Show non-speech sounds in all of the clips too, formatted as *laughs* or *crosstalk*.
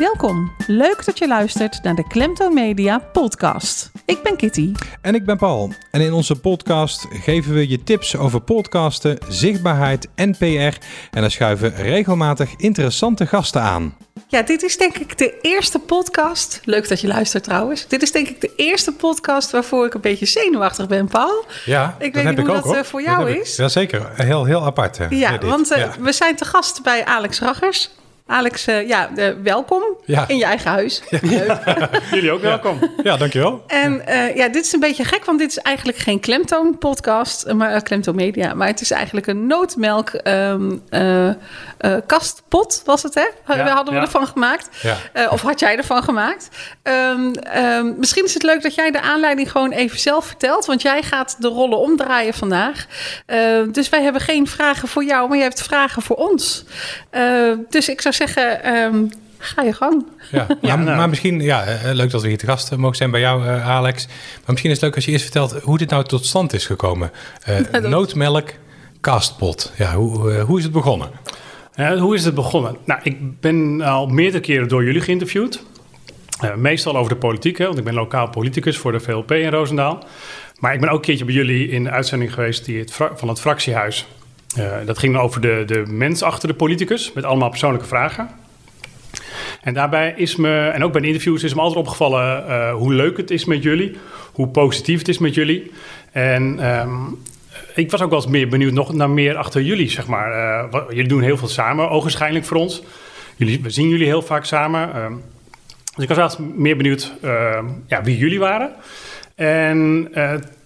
Welkom. Leuk dat je luistert naar de Klemtoon Media podcast. Ik ben Kitty. En ik ben Paul. En in onze podcast geven we je tips over podcasten, zichtbaarheid en PR. En dan schuiven regelmatig interessante gasten aan. Ja, dit is denk ik de eerste podcast. Leuk dat je luistert trouwens. Dit is denk ik de eerste podcast waarvoor ik een beetje zenuwachtig ben, Paul. Ja, Ik dat weet heb niet ik hoe ook, dat hoor. eh, voor jou Dat is. Jazeker, heel, heel apart. hè, Ja, dit. want eh, Ja. we zijn te gast bij Alex Raggers. Alex, eh, ja, eh, welkom Ja. in je eigen huis. *laughs* Leuk. Jullie ook welkom. ja, dankjewel. En eh, ja, dit is een beetje gek, want dit is eigenlijk geen klemtoon podcast, maar uh, klemtoon media. Maar het is eigenlijk een nootmelk ehm, eh, eh, kastpot, was het hè? Ja, we hadden we ja. ervan gemaakt. Ja. Eh, of had jij ervan gemaakt? Ehm, ehm, misschien is het leuk dat jij de aanleiding gewoon even zelf vertelt. Want jij gaat de rollen omdraaien vandaag. Eh, dus wij hebben geen vragen voor jou, maar je hebt vragen voor ons. Eh, dus ik zou zeggen, ehm, ga je gang. Ja. *laughs* Ja, maar, nou. maar misschien, ja, eh, leuk dat we hier te gast eh, mogen zijn bij jou, eh, Alex. Maar misschien is het leuk als je eerst vertelt hoe dit nou tot stand is gekomen. Eh, *laughs* dat- Nootmelk, castpot. Ja, hoe, hoe is het begonnen? Hoe is het begonnen? Nou, ik ben al meerdere keren door jullie geïnterviewd. Eh, meestal over de politiek, hè, want ik ben lokaal politicus voor de VLP in Roosendaal. Maar ik ben ook een keertje bij jullie in de uitzending geweest die het van het fractiehuis. Eh, dat ging over de, de mens achter de politicus, met allemaal persoonlijke vragen. En daarbij is me, en ook bij de interviews, is me altijd opgevallen eh, hoe leuk het is met jullie, hoe positief het is met jullie. En ehm, ik was ook wel eens meer benieuwd nog naar meer achter jullie, zeg maar. Wat- jullie doen heel veel samen, ogenschijnlijk voor ons. Jullie, we zien jullie heel vaak samen. ehm. dus ik was wel eens meer benieuwd ehm, ja, wie jullie waren. En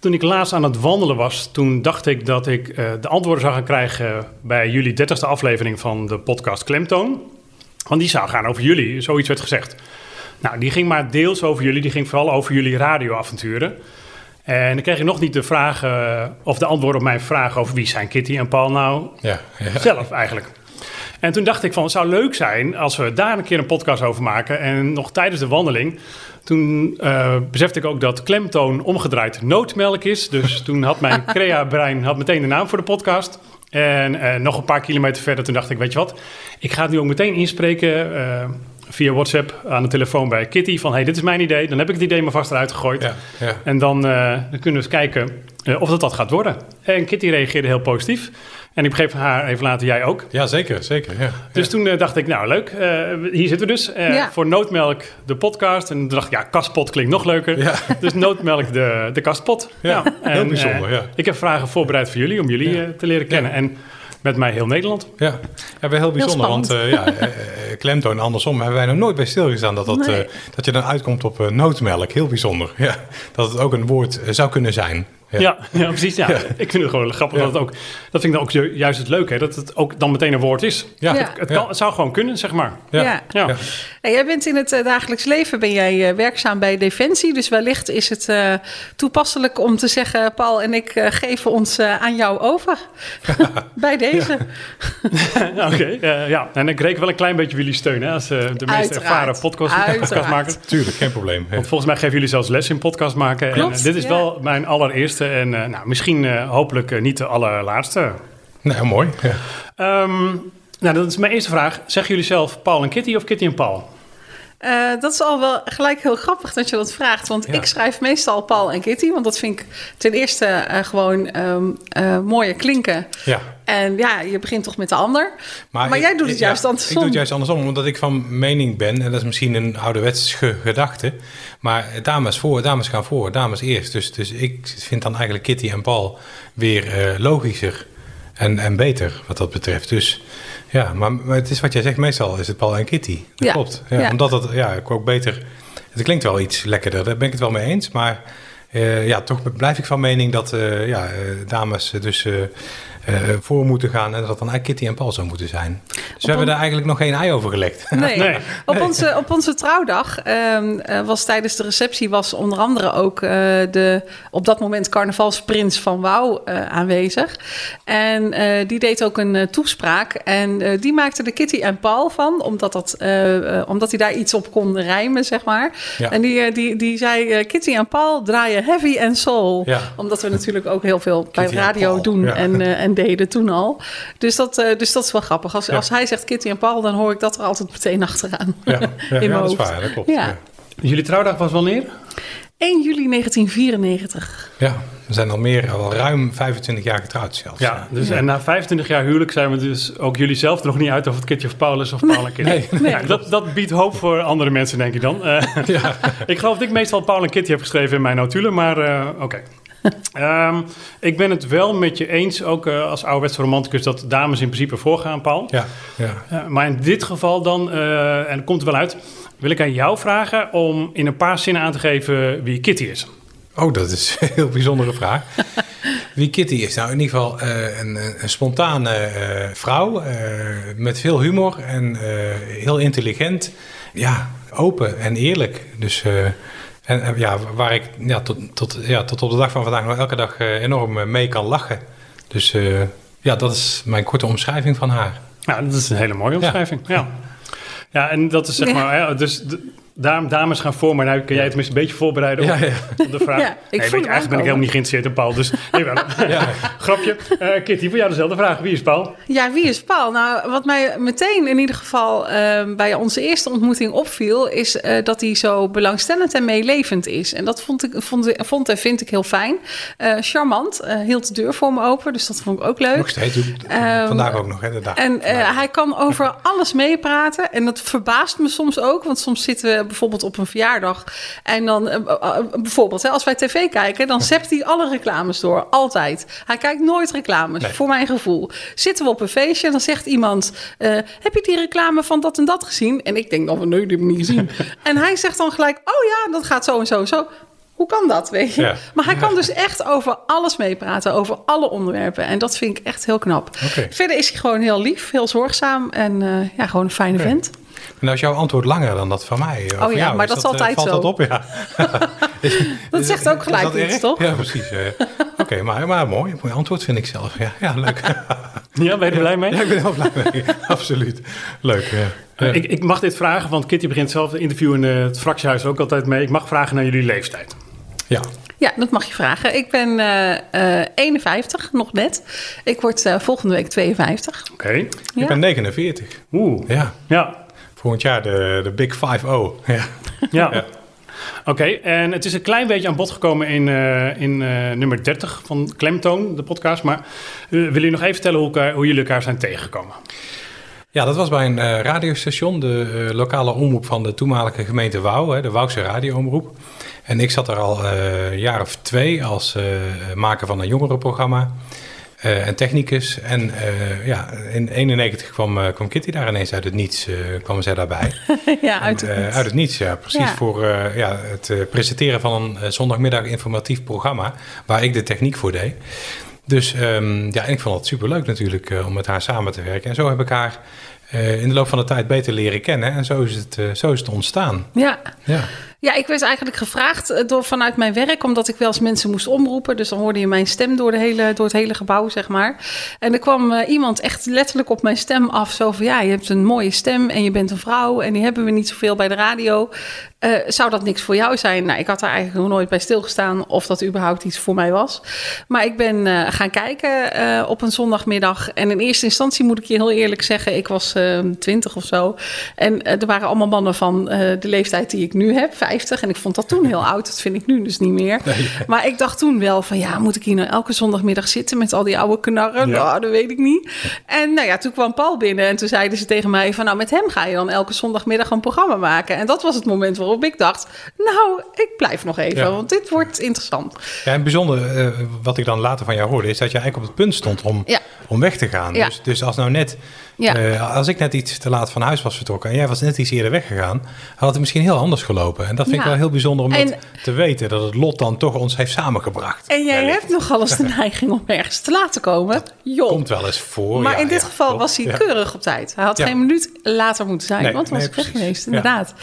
toen ik laatst aan het wandelen was, toen dacht ik dat ik eh, de antwoorden zou gaan krijgen bij jullie dertigste aflevering van de podcast Klemtoon. Want die zou gaan over jullie, zoiets werd gezegd. Nou, die ging maar deels over jullie, die ging vooral over jullie radioavonturen. En dan kreeg ik nog niet de vraag, eh, of de antwoorden op mijn vraag over wie zijn Kitty en Paul nou Ja, ja. zelf eigenlijk. En toen dacht ik van, het zou leuk zijn als we daar een keer een podcast over maken. En nog tijdens de wandeling, toen eh, besefte ik ook dat klemtoon omgedraaid nootmelk is. Dus *laughs* toen had mijn crea-brein had meteen de naam voor de podcast. En eh, nog een paar kilometer verder, toen dacht ik, weet je wat? Ik ga het nu ook meteen inspreken eh, via WhatsApp aan de telefoon bij Kitty. Van, hey, dit is mijn idee. Dan heb ik het idee maar vast eruit gegooid. Ja, ja. En dan, dan kunnen we eens kijken of dat dat gaat worden. En Kitty reageerde heel positief. En ik begreep van haar even later, jij ook. ja zeker, zeker. Ja. Dus toen eh, dacht ik, nou leuk, eh, hier zitten we dus. eh, Ja. Voor Nootmelk, de podcast. En toen dacht ik, ja, kastpot klinkt nog leuker. Ja. *laughs* Dus Nootmelk, de, de kastpot. Ja, heel en, bijzonder, ja. Ik heb vragen voorbereid voor jullie, om jullie Ja. te leren kennen. Ja. En met mij heel Nederland. Ja, ja wel heel bijzonder, want spannend. eh, ja, klemtoon andersom hebben wij nog nooit bij stilgestaan dat, dat, Nee. eh, dat je dan uitkomt op nootmelk. Heel bijzonder. Ja, dat het ook een woord zou kunnen zijn. Ja, ja, precies. Ja. Ik vind het gewoon grappig Ja. dat het ook... Dat vind ik dan ook ju- juist het leuke, hè, dat het ook dan meteen een woord is. Ja, Ja. Het, kan, het zou gewoon kunnen, zeg maar. Ja. Ja. Ja. Ja. Hey, jij bent in het eh, dagelijks leven ben jij, eh, werkzaam bij Defensie. Dus wellicht is het eh, toepasselijk om te zeggen... Paul en ik geven ons aan jou over. *laughs* bij deze. *laughs* Oké, ja. En ik reken wel een klein beetje op jullie steun, hè, als de meest Uiteraard. ervaren podcast, podcastmaker. Tuurlijk, geen probleem. Want volgens mij geven jullie zelfs les in podcast maken. Klopt, en dit is ja. wel mijn allereerste en eh, nou, misschien eh, hopelijk eh, niet de allerlaatste. Nou, mooi. Ja. Ehm, nou, dat is mijn eerste vraag. Zeggen jullie zelf Paul en Kitty of Kitty en Paul? Eh, dat is al wel gelijk heel grappig dat je dat vraagt. Want Ja. ik schrijf meestal Paul en Kitty. Want dat vind ik ten eerste eh, gewoon ehm eh, mooier klinken. Ja. En ja, je begint toch met de ander. Maar, ik- jij doet het ik- ja, juist Ik andersom. doe het juist andersom, omdat ik van mening ben, en dat is misschien een ouderwetse gedachte, maar dames voor, dames gaan voor, dames eerst. Dus, dus ik vind dan eigenlijk Kitty en Paul weer logischer en, en beter wat dat betreft. Dus ja, maar, maar het is wat jij zegt, meestal is het Paul en Kitty. Dat Ja. klopt. Ja, Ja. Omdat het, ja, ik ook beter, het klinkt wel iets lekkerder, daar ben ik het wel mee eens, maar eh, ja, toch blijf ik van mening dat eh, ja, eh, dames dus eh, voor moeten gaan en dat het dan eigenlijk Kitty en Paul zou moeten zijn. Dus we hebben daar eigenlijk nog geen ei over gelekt. Nee. *laughs* Nee. Op, onze, op onze trouwdag ehm, eh, was tijdens de receptie was onder andere ook eh, de op dat moment carnavalsprins van Wouw eh, aanwezig. En eh, die deed ook een toespraak. En eh, die maakte er Kitty en Paul van, omdat, dat, eh, eh, omdat hij daar iets op kon rijmen, zeg maar. Ja. En die, die, die zei: Kitty en Paul draaien heavy en soul. Ja. Omdat we natuurlijk ook heel veel bij Kitty radio doen ja. en, eh, en en deden toen al. Dus dat, eh, dus dat is wel grappig. Als, Ja. als hij zegt Kitty en Paul, dan hoor ik dat er altijd meteen achteraan. Ja, ja, *laughs* In ja, mijn dat is hoofd. waar, dat klopt. Ja. Ja. Jullie trouwdag was wanneer? 1 juli 1994. Ja, we zijn al meer, al ruim 25 jaar getrouwd zelfs. Ja, dus, en na 25 jaar huwelijk zijn we dus ook jullie zelf er nog niet uit of het Kitty of Paul is of Paul en Kitty. Nee, nee. Ja, dat, dat biedt hoop voor andere mensen, denk ik dan. Eh, *laughs* ik geloof dat ik meestal Paul en Kitty heb geschreven in mijn notulen, maar eh, oké. *laughs* Ehm, ik ben het wel met je eens, ook eh, als ouderwetse romanticus, dat dames in principe voorgaan, Paul. Ja, ja. Eh, maar in dit geval dan, eh, en het komt er wel uit, wil ik aan jou vragen om in een paar zinnen aan te geven wie Kitty is. Oh, dat is een heel bijzondere vraag. *laughs* Wie Kitty is? Nou, in ieder geval een, een, spontane vrouw met veel humor en heel intelligent. Ja, open en eerlijk. Dus en, ja, waar ik ja, tot, tot, ja, tot op de dag van vandaag nog elke dag eh, enorm eh, mee kan lachen. Dus eh, ja, dat is mijn korte omschrijving van haar. Nou, dat is een hele mooie omschrijving. Ja, ja. en dat is zeg Ja. maar, hè, dus de, dam- dames gaan voor, maar nou kun jij het tenminste een beetje voorbereiden op, Ja, ja. op de vraag. Ja, ik nee, eigenlijk ben ik helemaal niet geïnteresseerd in Paul, dus jawel. Ja. *laughs* Grapje. Eh, Kitty, voor jou dezelfde vraag. Wie is Paul? Ja, wie is Paul? Nou, wat mij meteen in ieder geval eh, bij onze eerste ontmoeting opviel, is eh, dat hij zo belangstellend en meelevend is. En dat vond, ik, vond, vond en vind ik heel fijn. Eh, charmant, eh, hield de deur voor me open, dus dat vond ik ook leuk. Nog steeds. Ehm, vandaag ook nog, hè, de dag. En eh, hij kan over *laughs* alles meepraten. En dat verbaast me soms ook. Want soms zitten we bijvoorbeeld op een verjaardag. En dan eh, eh, bijvoorbeeld, hè, als wij tv kijken, dan *laughs* zept hij alle reclames door. Altijd. Hij kijkt nooit reclames, Nee. voor mijn gevoel. Zitten we op een feestje en dan zegt iemand: eh, Heb je die reclame van dat en dat gezien? En ik denk dan van nee, die heb ik niet gezien. *laughs* en hij zegt dan gelijk: Oh ja, dat gaat zo en zo en zo. Hoe kan dat, weet je? Ja. Maar hij kan *laughs* dus echt over alles meepraten, over alle onderwerpen. En dat vind ik echt heel knap. Verder is hij gewoon heel lief, heel zorgzaam en eh, ja, gewoon een fijne vent. En nou is jouw antwoord langer dan dat van mij. of Oh van ja, jou. maar dat is eh, altijd valt zo. dat op? Ja. *laughs* Dat *laughs* zegt ook gelijk iets, erg? toch? Ja, precies. eh. Oké, maar, maar mooi. Mooi antwoord vind ik zelf. Ja, ja leuk. Ja, ben je er blij mee? ja, ik ben er heel blij mee. *laughs* Absoluut. Leuk, ja. Ja. Ik, ik mag dit vragen, want Kitty begint zelf het interview in eh, het fractiehuis ook altijd mee. Ik mag vragen naar jullie leeftijd. ja. Ja, dat mag je vragen. Ik ben eh, eh, 51, nog net. Ik word eh, volgende week 52. Oké. Ja. Ik ben 49. Oeh. Ja. Ja. Volgend jaar de, de Big 5-0. Ja. *laughs* Ja. Ja. Oké, en het is een klein beetje aan bod gekomen in, eh, in eh, nummer 30 van Klemtoon, de podcast. Maar eh, willen jullie nog even vertellen hoe, elkaar- hoe jullie elkaar zijn tegengekomen? ja, dat was bij een eh, radiostation, de lokale omroep van de toenmalige gemeente Wouw, hè, de Wouwse radioomroep. En ik zat er al eh, een jaar of twee als eh, maker van een jongerenprogramma eh, en technicus. En eh, ja, in 91 kwam, eh, kwam Kitty daar ineens uit het niets, kwam zij daarbij. *laughs* ja, uit het niets. uit het niets, ja. Precies Ja. voor ja, het presenteren van een zondagmiddag informatief programma... waar ik de techniek voor deed. Dus ehm, ja, en ik vond het superleuk natuurlijk om met haar samen te werken. En zo heb ik haar in de loop van de tijd beter leren kennen. En zo is het, zo is het ontstaan. Ja. Ja. Ja, ik werd eigenlijk gevraagd eh, door, vanuit mijn werk, omdat ik wel eens mensen moest omroepen. Dus dan hoorde je mijn stem door, de hele, door het hele gebouw, zeg maar. En er kwam eh, iemand echt letterlijk op mijn stem af. Zo van, ja, je hebt een mooie stem en je bent een vrouw en die hebben we niet zoveel bij de radio. Eh, zou dat niks voor jou zijn? Nou, ik had daar eigenlijk nog nooit bij stilgestaan of dat überhaupt iets voor mij was. Maar ik ben eh, gaan kijken eh, op een zondagmiddag. En in eerste instantie moet ik je heel eerlijk zeggen, ik was eh, twintig of zo. En er waren allemaal mannen van de leeftijd die ik nu heb, 50. En ik vond dat toen heel oud. Dat vind ik nu dus niet meer. Maar ik dacht toen wel van ja, moet ik hier nou elke zondagmiddag zitten met al die oude knarren? Ja. Nou, dat weet ik niet. En nou ja, toen kwam Paul binnen en toen zeiden ze tegen mij van nou, met hem ga je dan elke zondagmiddag een programma maken. En dat was het moment waarop ik dacht, nou, ik blijf nog even, Ja. want dit wordt interessant. Ja, en bijzonder, eh, wat ik dan later van jou hoorde, is dat je eigenlijk op het punt stond om, Ja. Om weg te gaan. Ja. Dus, dus als nou net, Ja. eh, als ik net iets te laat van huis was vertrokken en jij was net iets eerder weggegaan, had het misschien heel anders gelopen. En dat vind ik wel heel bijzonder om En- dat te weten, dat het lot dan toch ons heeft samengebracht. En jij Wellicht. hebt nogal eens de *laughs* neiging om ergens te laten komen. Joh. Komt wel eens voor. maar in dit geval was hij keurig op tijd. Hij had geen minuut later moeten zijn, Nee, want dan was ik weg geweest, inderdaad.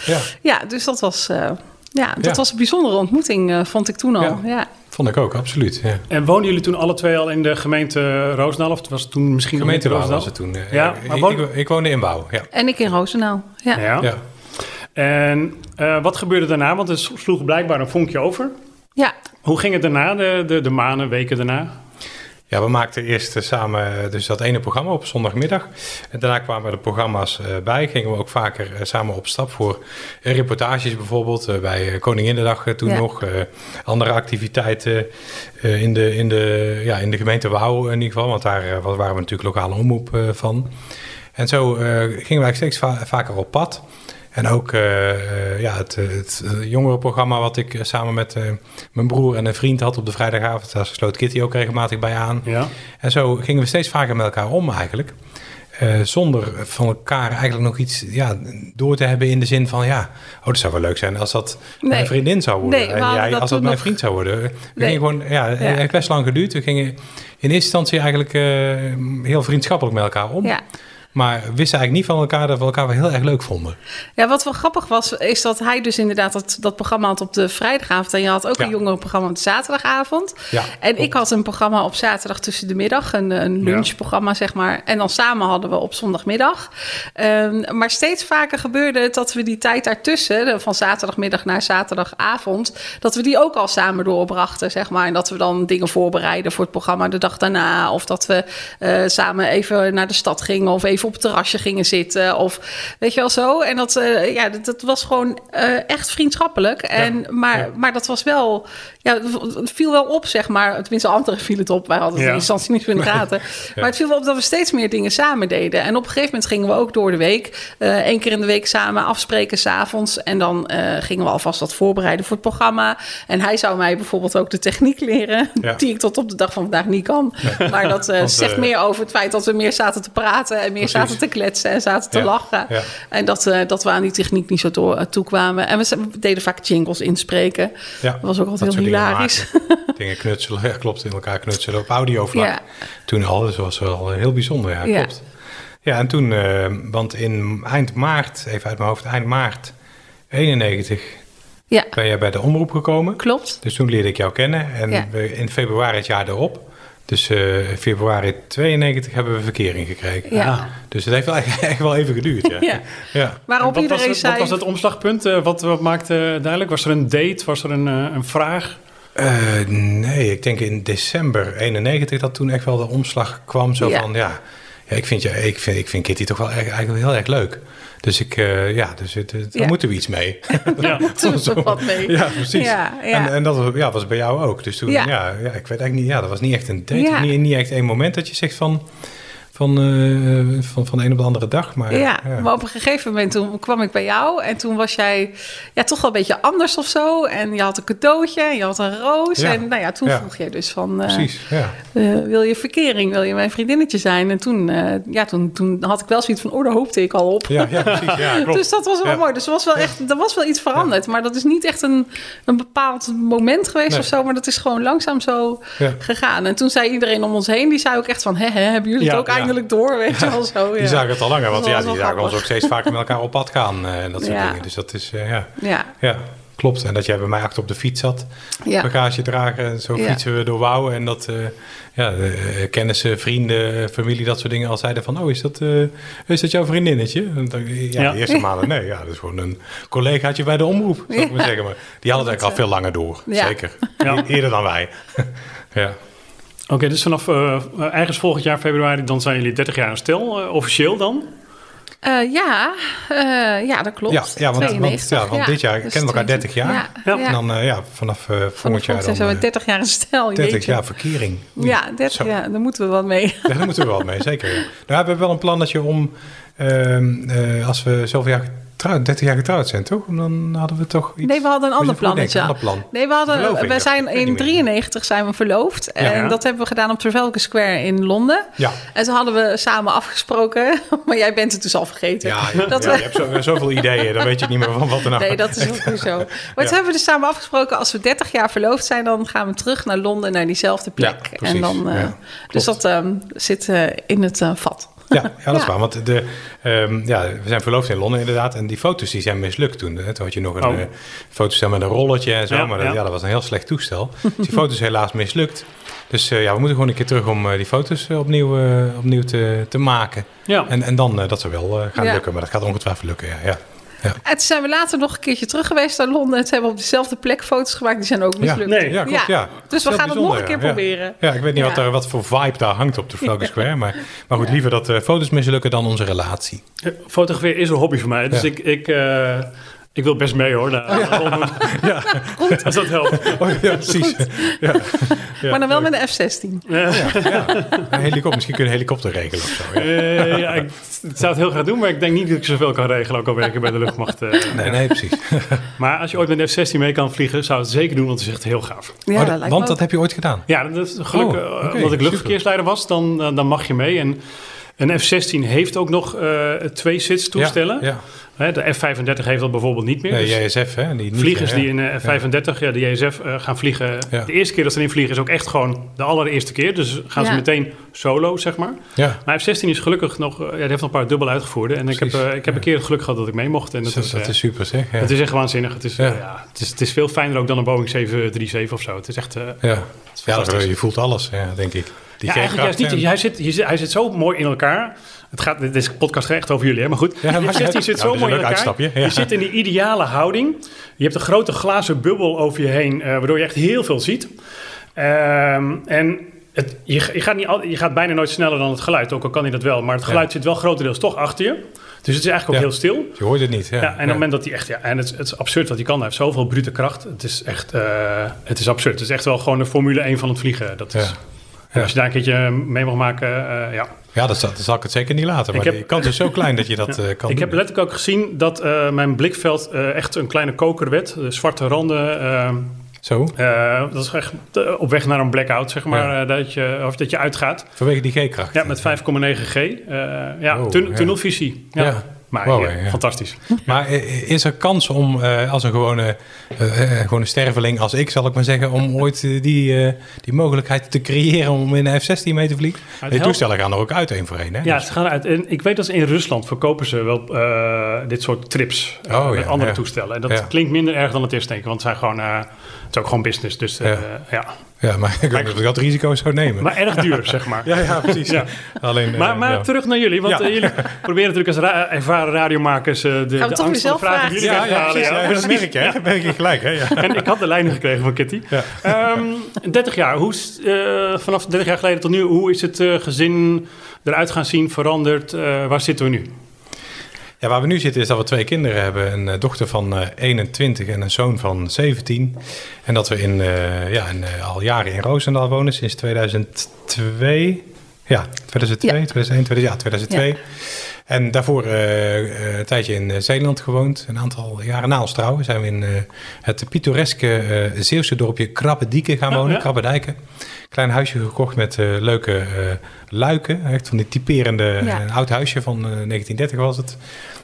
Ja. Dus dat was, eh, ja, dat was een bijzondere ontmoeting, eh, vond ik toen al. Ja. Vond ik ook, absoluut. Ja. En woonden jullie toen alle twee al in de gemeente Roosendaal? Of het was het toen misschien Gemeente Roosendaal? was het toen. eh, Ja, ik- maar ik, woon- ik, ik woonde in Wouw, ja. En ik in Roosendaal. Ja. Ja. ja. En eh, wat gebeurde daarna? Want er sloeg blijkbaar een vonkje over. ja. Hoe ging het daarna, de, de, de maanden, weken daarna? Ja, we maakten eerst eh, samen eh, dus dat ene programma op zondagmiddag. En daarna kwamen de programma's eh, bij. Gingen we ook vaker samen op stap voor reportages bijvoorbeeld. bij Koninginnedag toen Ja. nog. andere activiteiten in, de, in, de, ja, in de gemeente Wouw in ieder geval. Want daar wa- waren we natuurlijk lokale omroep van. En zo gingen wij steeds va- vaker op pad. En ook eh, eh, ja, het, eh, het jongerenprogramma wat ik samen met mijn broer en een vriend had op de vrijdagavond. Daar sloot Kitty ook regelmatig bij aan. Ja. En zo gingen we steeds vaker met elkaar om eigenlijk. Eh, zonder van elkaar eigenlijk nog iets ja, door te hebben in de zin van... ja, oh, dat zou wel leuk zijn als dat Nee. mijn vriendin zou worden. Nee, en jij dat als dat mijn nog- vriend zou worden. We Nee. gingen gewoon, ja, het Ja. heeft best lang geduurd. We gingen in eerste instantie eigenlijk eh, heel vriendschappelijk met elkaar om. Ja. Maar wisten eigenlijk niet van elkaar dat we elkaar wel heel erg leuk vonden. Ja, wat wel grappig was, is dat hij dus inderdaad dat, dat programma had op de vrijdagavond. En je had ook Ja. een jongerenprogramma op de zaterdagavond. Ja, En ik had een programma op zaterdag tussen de middag, een, een lunchprogramma zeg maar. En dan samen hadden we op zondagmiddag. Ehm, maar steeds vaker gebeurde het dat we die tijd daartussen, van zaterdagmiddag naar zaterdagavond, dat we die ook al samen doorbrachten, zeg maar. En dat we dan dingen voorbereiden voor het programma de dag daarna. Of dat we eh, samen even naar de stad gingen of even op het terrasje gingen zitten. Of weet je wel zo. En dat, eh, ja, dat, dat was gewoon eh, echt vriendschappelijk. En, maar, ja. maar dat was wel, ja, het viel wel op, zeg maar. Tenminste, anderen viel het op. Wij hadden het in instantie niet in de gaten. *laughs* Maar het viel wel op dat we steeds meer dingen samen deden. En op een gegeven moment gingen we ook door de week. eh Eén keer in de week samen afspreken s'avonds. En dan gingen we alvast wat voorbereiden voor het programma. En hij zou mij bijvoorbeeld ook de techniek leren. Die ik tot op de dag van vandaag niet kan. Maar dat zegt meer over het feit dat we meer zaten te praten. En meer. Zaten te kletsen en zaten te Ja. lachen. Ja. En dat, eh, dat we aan die techniek niet zo toe, eh, toekwamen. En we, deden vaak jingles inspreken. Ja, Dat was ook altijd heel dingen hilarisch. Dingen knutselen, ja, klopt, in elkaar knutselen op audiovlak. Toen al, dus was wel heel bijzonder, ja, klopt. Ja, en toen, eh, want in eind maart, even uit mijn hoofd, eind maart 91 Ja, ben jij bij de omroep gekomen. klopt. Dus toen leerde ik jou kennen en in februari het jaar erop, dus eh, februari 92 hebben we verkering gekregen. Ja. Dus het heeft wel echt, echt wel even geduurd, ja. *laughs* Ja. ja. Waarop wat, was iedereen het, zei... wat was het omslagpunt? Eh, wat, wat maakte duidelijk? Was er een date? Was er een, eh, een vraag? Eh, nee, ik denk in december 91 dat toen echt wel de omslag kwam. Zo Ja. van, ja, ja ik, vind, ja ik, vind, ik vind Kitty toch wel echt, eigenlijk heel erg leuk. Dus ik, eh, ja, dus het, het- daar Ja. moeten we iets mee. *laughs* Ja. Toen was er wat mee. ja, precies. Ja, ja. En, en dat was, ja, was bij jou ook. Dus toen, ja. Ja. Ja, ik weet eigenlijk niet, ja, dat was niet echt een date. Ja. Niet, niet echt één moment dat je zegt van, van, eh, van, van de een op de andere dag. Maar, Ja, maar op een gegeven moment toen kwam ik bij jou en toen was jij ja, toch wel een beetje anders of zo. En je had een cadeautje, en je had een roos. Ja. En nou ja, toen Ja. vroeg je dus van, eh, Precies, ja. eh, wil je verkering, wil je mijn vriendinnetje zijn? En toen, ja, toen, toen had ik wel zoiets van, oh, daar hoopte ik al op. Ja, ja, precies. Ja, *laughs* klopt. Dus dat was wel mooi. Dus er was wel echt, er was wel iets veranderd. Maar dat is niet echt een, een bepaald moment geweest Nee. of zo. Maar dat is gewoon langzaam zo gegaan. En toen zei iedereen om ons heen, die zei ook echt van... Hè, hebben jullie het ook ja. Eindelijk door? Weet je wel zo. Ja. Die zagen het al langer, want ja, die zagen ons ook steeds vaker met elkaar op pad gaan eh, en dat soort Ja. dingen. Dus dat is, eh, ja. Ja, Ja, klopt. En dat jij bij mij achter op de fiets zat, ja. bagage dragen. En zo Ja. fietsen we door Wouw. En dat eh, ja, kennissen, vrienden, familie, dat soort dingen al zeiden van... Oh, is dat, eh, is dat jouw vriendinnetje? En dan- ja, Ja. de eerste maanden nee. Ja, dat is gewoon een collegaatje bij de omroep, zou ik maar zeggen. Maar die hadden het eigenlijk al veel langer door. Ja. Zeker. Ja. E- Eerder dan wij. *laughs* ja. Oké, dus vanaf eh, ergens volgend jaar februari, dan zijn jullie 30 jaar een stel, eh, officieel dan? Eh, ja, eh, ja, dat klopt. Ja, ja, want, want, 92, ja, want dit jaar dus kennen we elkaar 30 jaar. Ja. En dan eh, ja, vanaf eh, volgend jaar zijn dan we eh, 30 jaar een stel. 30 jeetje. jaar verkering. Ja, 30 Zo. jaar, daar moeten we wat mee. Ja, daar moeten we wel mee, zeker. Ja. Nou, we hebben wel een plan dat je om, ehm, eh, als we zoveel jaar getrouwd, 30 jaar getrouwd zijn, toch? Dan hadden we toch iets... Nee, we hadden een ander denken, plannetje. ander plan. Nee, we hadden, we zijn in niet meer. 93 zijn we verloofd. En Ja. dat hebben we gedaan op Trafalgar Square in Londen. Ja, En toen hadden we samen afgesproken, *laughs* maar jij bent het dus al vergeten. ja, ja, Dat ja, we- je hebt zo, zoveel ideeën, dan weet je niet meer van wat er nou... Nee, dat is ook weer zo. *laughs* Maar toen hebben we dus samen afgesproken, als we 30 jaar verloofd zijn, dan gaan we terug naar Londen, naar diezelfde plek. En dan, eh, dus dat ehm, zit eh, in het eh, vat. Ja, ja dat is Ja. waar. Want de, ehm, ja, we zijn verloofd in Londen inderdaad. En die foto's die zijn mislukt toen. Hè. Toen had je nog een Oh. eh, fotostel met een rolletje en zo. Ja, maar dat, ja. ja. dat was een heel slecht toestel. *laughs* Dus die foto's helaas mislukt. Dus eh, ja, we moeten gewoon een keer terug om eh, die foto's opnieuw, opnieuw te, te maken. Ja. En, en dan, dat zou wel gaan Ja. lukken. Maar dat gaat ongetwijfeld lukken, ja. Ja. Ja. En toen zijn we later nog een keertje terug geweest naar Londen. En toen hebben we op dezelfde plek foto's gemaakt. Die zijn ook mislukt. Nee. Ja, klopt, ja. Dus we gaan het nog een keer ja. proberen. Ja, ik weet niet wat, Ja. er, wat voor vibe daar hangt op de Trafalgar Square. Maar, maar goed, liever dat de foto's mislukken dan onze relatie. Eh, Fotograferen is een hobby voor mij. Dus Ja. ik, ik, eh, ik wil best mee hoor. naar- Ja, *laughs* Als dat helpt. *laughs* oh, ja precies. Ja. Ja. *laughs* Maar dan wel met een F-16. Ja, een helikopter, misschien kun je een helikopter regelen of zo. Ja. Eh, ja, ik zou het heel graag doen, maar ik denk niet dat ik zoveel kan regelen, ook al werk ik bij de luchtmacht. eh. Nee, nee, precies. Maar als je ooit met een F-16 mee kan vliegen, zou het zeker doen, want het is echt heel gaaf. Ja, Oh, dat dat- lijkt want dat heb je ooit gedaan. Ja, dat is gelukkig, Oh, eh, omdat ik luchtverkeersleider was, dan, dan mag je mee. En een F-16 heeft ook nog eh, twee sits toestellen. Ja, Hè, de F-35 heeft dat bijvoorbeeld niet meer. ja. Dus Nee, JSF, hè? Die niet, vliegers ja. die in eh, F-35, ja, de JSF, eh, gaan vliegen. Ja. De eerste keer dat ze erin vliegen is ook echt gewoon de allereerste keer. Dus gaan ze meteen solo, zeg maar. Ja, Maar F-16 is gelukkig nog, ja, die heeft nog een paar dubbel uitgevoerde. En ik heb, Precies, eh, ik heb een keer het geluk gehad dat ik mee mocht. En dat, dat, is, dat is super zeg. Ja. het is echt waanzinnig. Het is, Ja. ja, het, is, het is veel fijner ook dan een Boeing 737 of zo. Het is echt eh, ja. het is ja, je voelt alles, ja, denk ik. Die ja, eigenlijk juist niet. G-kracht, Hij zit, hij zit- hij zit zo mooi in elkaar. Het gaat, dit is podcast echt over jullie, hè? maar goed. Ja, maar- F-16 zit Nou, zo mooi in elkaar. ja. Je zit in die ideale houding. Je hebt een grote glazen bubbel over je heen, eh, waardoor je echt heel veel ziet. Ehm, en het, je, je, gaat niet, je gaat bijna nooit sneller dan het geluid, ook al kan hij dat wel. Maar het geluid zit wel grotendeels toch achter je. Dus het is eigenlijk ook Ja. heel stil. Je hoort het niet. Ja, Ja, en op het moment dat hij echt, ja, en het, het is absurd wat hij kan. Hij heeft zoveel brute kracht. Het is echt, eh, het is absurd. Het is echt wel gewoon de Formule 1 van het vliegen. Dat is, Ja. als je daar een keertje mee mag maken, eh, ja. Ja, dat zal, dat zal ik het zeker niet laten. Maar heb- de kans is zo klein dat je dat *laughs* eh, kan Ik heb letterlijk ook gezien dat eh, mijn blikveld eh, echt een kleine koker werd. De zwarte randen. eh, Zo, eh, dat is echt eh, op weg naar een blackout, zeg maar. eh, dat, je, of dat je uitgaat. vanwege die G-kracht. Ja, met 5,9 G. Eh, ja, Oh, tun- ja. tunnelvisie. Ja. Maar Wow, ja, ja. fantastisch. Maar eh, is er kans om eh, als een gewone, eh, eh, gewone sterveling als ik, zal ik maar zeggen, om ooit eh, die, eh, die mogelijkheid te creëren om in een F-16 mee te vliegen? Die helpt- toestellen gaan er ook uit één voor één. Hè? Ja, Dus- ze gaan uit. En ik weet dat ze in Rusland verkopen ze wel eh, dit soort trips eh, Oh, met ja, andere toestellen. En dat klinkt minder erg dan het is, denk ik. Want het, zijn gewoon, eh, het is ook gewoon business. Dus eh, Ja. Ja. maar ik weet niet of ik dat risico zou nemen. Maar erg duur, zeg maar. *laughs* ja, ja, precies. Ja. Alleen, eh, Maar, maar ja. terug naar jullie, want Ja. eh, jullie *laughs* proberen natuurlijk als ra- ervaren radiomakers eh, de, de angst van de vragen vragen? jullie ja, ja, halen. precies. ja. Ja, dat merk je, hè? Dat merk je gelijk. Hè? Ja. *laughs* En ik had de lijnen gekregen van Kitty. Ja. Ehm, 30 jaar, hoe, is, eh, vanaf 30 jaar geleden tot nu, hoe is het eh, gezin eruit gaan zien, veranderd? Eh, waar zitten we nu? Ja, waar we nu zitten is dat we twee kinderen hebben. Een eh, dochter van eh, 21 en een zoon van 17. En dat we in, eh, ja, in, eh, al jaren in Roosendaal wonen, sinds 2002. Ja, 2002, Ja. 2001, 2000, ja, 2002. En daarvoor eh, eh, een tijdje in eh, Zeeland gewoond. Een aantal jaren na ons trouwen zijn we in eh, het pittoreske eh, Zeeuwse dorpje Krabbedieken gaan Ja, wonen. ja. Krabbedijken. Klein huisje gekocht met eh, leuke eh, luiken. Echt van die typerende, Ja. een oud huisje van eh, 1930 was het.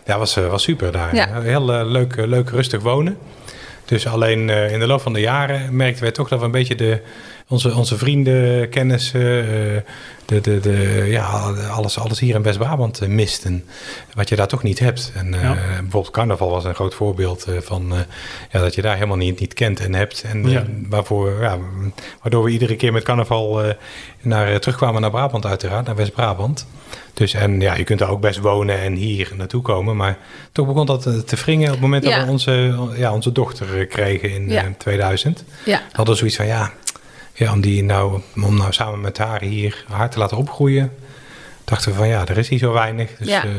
Ja, was, eh, was super daar. Ja. Heel eh, leuk, eh, leuk, rustig wonen. Dus alleen eh, in de loop van de jaren merkten wij toch dat we een beetje de, onze, onze vrienden, kennissen, eh, de, de, de, ja, alles, alles hier in West-Brabant eh, misten. Wat je daar toch niet hebt. En eh, Ja. bijvoorbeeld carnaval was een groot voorbeeld eh, van eh, ja, dat je daar helemaal niet, niet kent en hebt. En Ja. waarvoor, ja, waardoor we iedere keer met carnaval eh, naar, terugkwamen naar Brabant uiteraard, naar West-Brabant. Dus en ja, je kunt daar ook best wonen en hier naartoe komen. Maar toch begon dat te wringen op het moment dat we onze, ja, onze dochter kregen in Ja. eh, 2000. Ja. We hadden zoiets van ja, ja om, die nou, om nou samen met haar hier hard te laten opgroeien. Dachten we van ja, er is hier zo weinig. Dus, Ja. eh,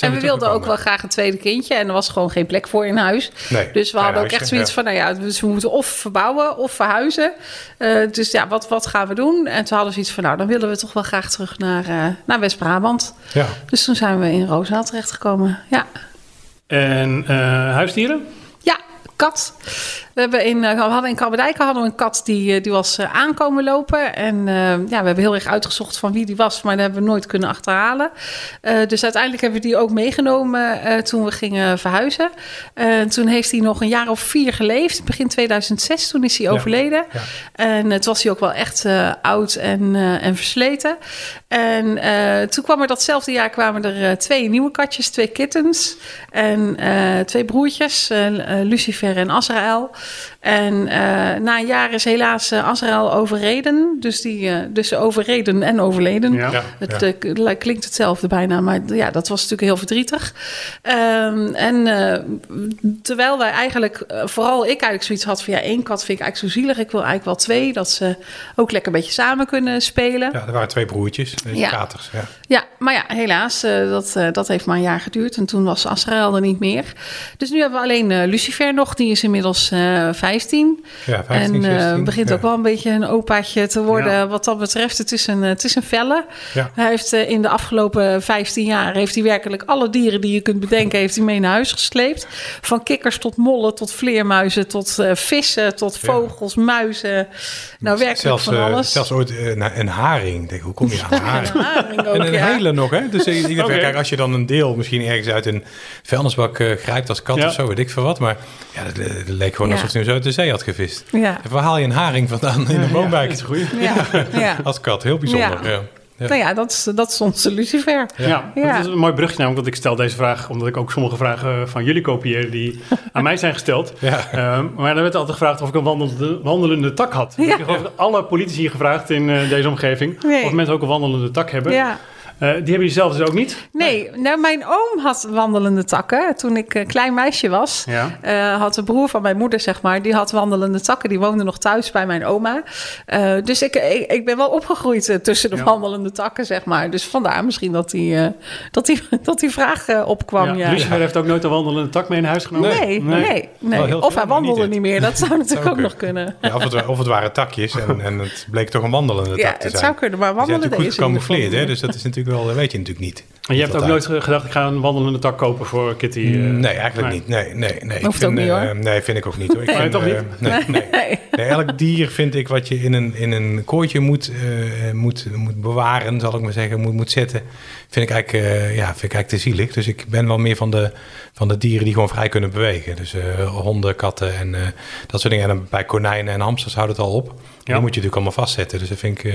En we wilden ook wel graag een tweede kindje. En er was gewoon geen plek voor in huis. Nee, Dus we hadden ook huisje, echt zoiets ja. van, nou ja, dus we moeten of verbouwen of verhuizen. Eh, dus ja, wat, wat gaan we doen? En toen hadden we zoiets van, nou, dan willen we toch wel graag terug naar, eh, naar West-Brabant. Ja. Dus toen zijn we in Roosendaal terechtgekomen. Ja. En eh, huisdieren? Kat. We, hebben in, eh, we hadden in Kalberdijken hadden we een kat die, eh, die was eh, aankomen lopen. En ja, we hebben heel erg uitgezocht van wie die was, maar dat hebben we nooit kunnen achterhalen. Dus uiteindelijk hebben we die ook meegenomen toen we gingen verhuizen. Toen heeft hij nog een jaar of vier geleefd. Begin 2006, toen is hij Ja. overleden. Ja. En het was hij ook wel echt oud en, en versleten. En toen kwam er datzelfde jaar kwamen er twee nieuwe katjes, twee kittens. En twee broertjes, Lucifer Lucifer en Azrael. En eh, na een jaar is helaas uh, Azrael overreden. Dus, die, uh, dus overreden en overleden. Ja. Ja, Het ja. klinkt hetzelfde bijna, maar ja, dat was natuurlijk heel verdrietig. Ehm, en eh, terwijl wij eigenlijk, vooral ik eigenlijk zoiets had van ja, één kat vind ik eigenlijk zo zielig. Ik wil eigenlijk wel twee, dat ze ook lekker een beetje samen kunnen spelen. Ja, er waren twee broertjes, Ja. katers. Ja. Ja, maar ja, helaas, eh, dat, eh, dat heeft maar een jaar geduurd. En toen was Azrael er niet meer. Dus nu hebben we alleen Lucifer nog. Die is inmiddels eh 15. Ja, 15, en eh, 16. begint ja. ook wel een beetje een opaatje te worden Ja. wat dat betreft. Het is een, eh, het is een felle. Ja. Hij heeft eh, in de afgelopen 15 jaar... heeft hij werkelijk alle dieren die je kunt bedenken... heeft hij mee naar huis gesleept. Van kikkers tot mollen, tot vleermuizen... tot eh, vissen, tot Ja. vogels, muizen. Nou, werkelijk zelfs, van alles. zelfs ooit een, haring. Ik Denk, hoe kom je aan een haring? Een haring ook, En een ja. hele nog, hè? Dus ik, *laughs* Oké. kijk, als je dan een deel misschien ergens uit een vuilnisbak eh, grijpt als kat Ja. of zo, weet ik veel wat. Maar ja, dat, dat leek gewoon Ja. alsof hij zo uit de zee had gevist. Ja. En waar haal je een haring vandaan in een Ja, woonwijk? Ja, *laughs* ja. Als kat, heel bijzonder. Ja. Ja. Ja. Nou ja, dat is, dat is onze Lucifer. Ja. Ja. dat is een mooi brugje namelijk, want ik stel deze vraag omdat ik ook sommige vragen van jullie kopieer die *laughs* aan mij zijn gesteld. Ja. Ehm, maar dan werd altijd gevraagd of ik een wandelende, wandelende tak had. Ja. Ik heb alle politici gevraagd in eh, deze omgeving Nee. of mensen ook een wandelende tak hebben. Ja. Eh, die hebben jullie zelf dus ook niet? Nee, nou, mijn oom had wandelende takken. Toen ik een klein meisje was, Ja. eh, had de broer van mijn moeder, zeg maar, die had wandelende takken. Die woonde nog thuis bij mijn oma. Eh, dus ik, ik, ik ben wel opgegroeid eh, tussen de Ja. wandelende takken, zeg maar. Dus vandaar misschien dat die, eh, dat die, *laughs* dat die vraag eh, opkwam. Ja. Lucifer heeft ook nooit een wandelende tak mee in huis genomen? Nee, nee, nee. Of hij wandelde niet niet meer. Dat zou *laughs* natuurlijk Zou ook nog kunnen. Ja, of, het, of het waren takjes en, en het bleek toch een wandelende tak Ja, te het zijn. zou kunnen, maar wandelen natuurlijk goed gecamoufleerd, hè? dus dat is natuurlijk wel, dat weet je natuurlijk niet. En je hebt ook nooit gedacht, ik ga een wandelende tak kopen voor Kitty? eh, Nee, eigenlijk nee. niet. Nee, nee, nee. Hoeft ik vind, ook niet, eh, nee, vind ik ook niet hoor. Ik *laughs* vind, toch eh, niet? nee, nee. Nee. Nee, elk dier vind ik wat je in een, in een kooitje moet, eh, moet, moet bewaren, zal ik maar zeggen, moet, moet zetten, vind ik, eigenlijk, eh, ja, vind ik eigenlijk te zielig. Dus ik ben wel meer van de, van de dieren die gewoon vrij kunnen bewegen. Dus eh, honden, katten en eh, dat soort dingen. En bij konijnen en hamsters houdt het al op. Die moet je natuurlijk allemaal vastzetten. Dus dat vind ik, eh,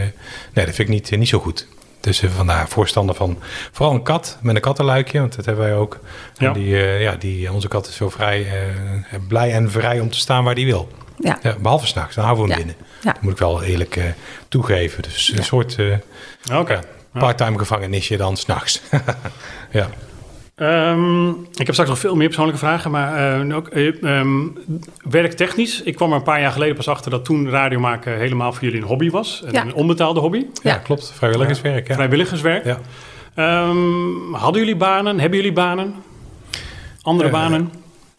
nee, dat vind ik niet, niet zo goed. Dus eh, vandaar voorstander van vooral een kat met een kattenluikje, want dat hebben wij ook. En Ja. die, eh, ja, die, onze kat is zo vrij, eh, blij en vrij om te staan waar hij wil. Ja. Ja, behalve s'nachts, dan houden we hem Ja. binnen. Ja. Dat moet ik wel eerlijk eh, toegeven. Dus een soort eh, Oké. ja, part-time gevangenisje dan s'nachts. *laughs* ja. Ehm, ik heb straks nog veel meer persoonlijke vragen, maar eh, ook eh, ehm, werktechnisch. Ik kwam er een paar jaar geleden pas achter dat toen radio maken helemaal voor jullie een hobby was. Ja. Een onbetaalde hobby. Ja, Ja. klopt. Vrijwilligerswerk. Ja. Vrijwilligerswerk. Ja. Ehm, hadden jullie banen? Hebben jullie banen? Andere Eh, banen?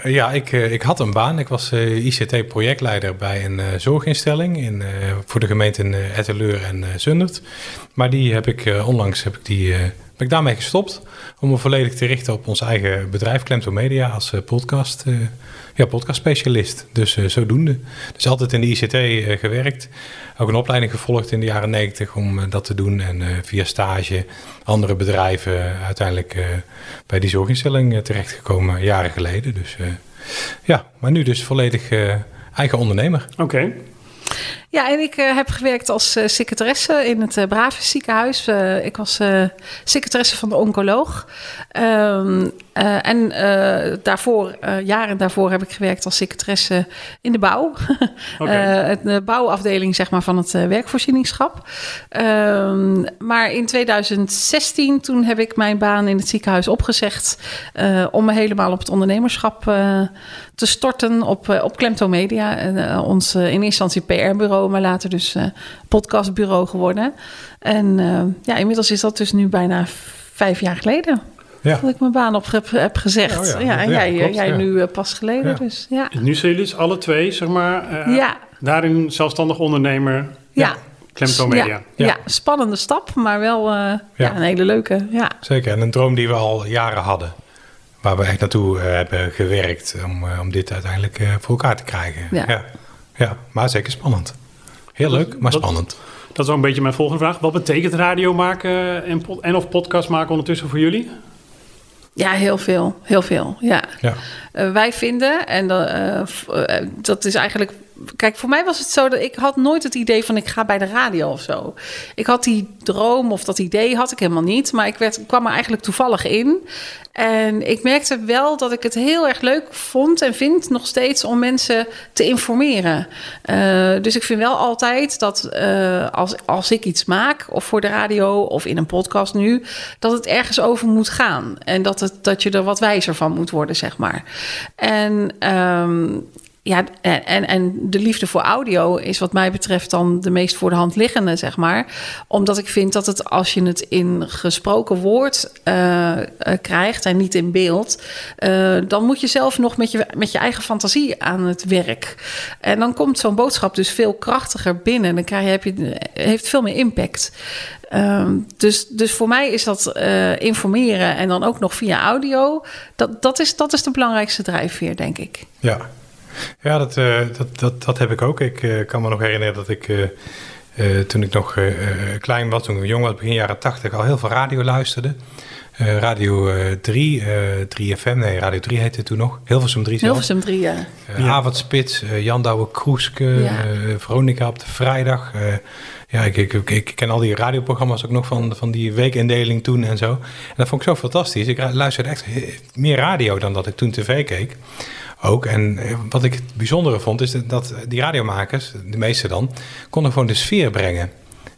Ja, ik, ik had een baan. Ik was ICT-projectleider bij een eh, zorginstelling in, eh, voor de gemeenten uh, Etteleur en Zundert. Maar die heb ik eh, onlangs heb ik die, eh, ben ik daarmee gestopt om me volledig te richten op ons eigen bedrijf, Klemto Media, als eh, podcast, eh, ja, podcastspecialist. Dus eh, zodoende. Dus altijd in de ICT gewerkt. Ook een opleiding gevolgd in de jaren 90 om dat te doen. En via stage, andere bedrijven, uiteindelijk bij die zorginstelling terechtgekomen, jaren geleden. Dus ja, maar nu dus volledig eigen ondernemer. Oké. Ja, en ik eh, heb gewerkt als eh, secretaresse in het uh, Brave ziekenhuis. Uh, ik was uh, secretaresse van de oncoloog. Um, uh, en daarvoor, jaren daarvoor, heb ik gewerkt als secretaresse in de bouw. *laughs* Okay. de bouwafdeling zeg maar, van het werkvoorzieningschap. Um, maar in 2016, toen heb ik mijn baan in het ziekenhuis opgezegd... om me helemaal op het ondernemerschap te storten op, op Klemto Media. ons in eerste instantie PR-bureau, maar later dus uh, podcastbureau geworden. En uh, ja, inmiddels is dat dus nu bijna vijf jaar geleden. Ja. Dat ik mijn baan op heb, heb gezegd. Oh, ja. ja. en jij, klopt, jij nu uh, pas geleden. Dus, ja. Nu zijn jullie dus alle twee, zeg maar, ja. daarin zelfstandig ondernemer. Ja. Klemto Media. Ja, ja. spannende stap, maar wel ja. een hele leuke. Ja. Zeker, en een droom die we al jaren hadden. Waar we echt naartoe hebben gewerkt om, om dit uiteindelijk voor elkaar te krijgen. Ja. Ja, maar zeker spannend. Heel leuk, maar dat, spannend. Dat is ook een beetje mijn volgende vraag. Wat betekent radio maken en, en of podcast maken ondertussen voor jullie? Ja, heel veel. Heel veel, ja. ja. Uh, wij vinden, en uh, uh, dat is eigenlijk kijk, voor mij was het zo dat ik had nooit het idee van ik ga bij de radio of zo. Ik had die droom of dat idee had ik helemaal niet. Maar ik werd, kwam er eigenlijk toevallig in. En ik merkte wel dat ik het heel erg leuk vond en vind nog steeds om mensen te informeren. Uh, dus ik vind wel altijd dat uh, als, als ik iets maak, of voor de radio of in een podcast nu, dat het ergens over moet gaan. En dat, het, dat je er wat wijzer van moet worden, zeg maar. En um, ja, en, en de liefde voor audio is wat mij betreft dan de meest voor de hand liggende, zeg maar. Omdat ik vind dat het als je het in gesproken woord uh, krijgt en niet in beeld, uh, dan moet je zelf nog met je, met je eigen fantasie aan het werk. En dan komt zo'n boodschap dus veel krachtiger binnen. Dan krijg je, heb je, heeft veel meer impact. Uh, dus, dus voor mij is dat informeren en dan ook nog via audio. Dat, dat, is, dat is de belangrijkste drijfveer, denk ik. Ja, ja, dat, uh, dat, dat, dat heb ik ook. Ik uh, kan me nog herinneren dat ik uh, toen ik nog klein was, toen ik jong was, begin jaren tachtig, al heel veel radio luisterde. radio 3, 3FM, nee, Radio 3 heette toen nog. Hilversum 3 zelf. Hilversum 3, ja. ja. Avondspits, Jan Douwe Kroeske, ja. Veronica op de vrijdag. ja, ik, ik, ik, ik, ken al die radioprogramma's ook nog van, van die weekindeling toen en zo. En dat vond ik zo fantastisch. Ik luisterde echt meer radio dan dat ik toen tv keek ook. En eh, wat ik het bijzondere vond, is dat die radiomakers, de meeste dan, konden gewoon de sfeer brengen.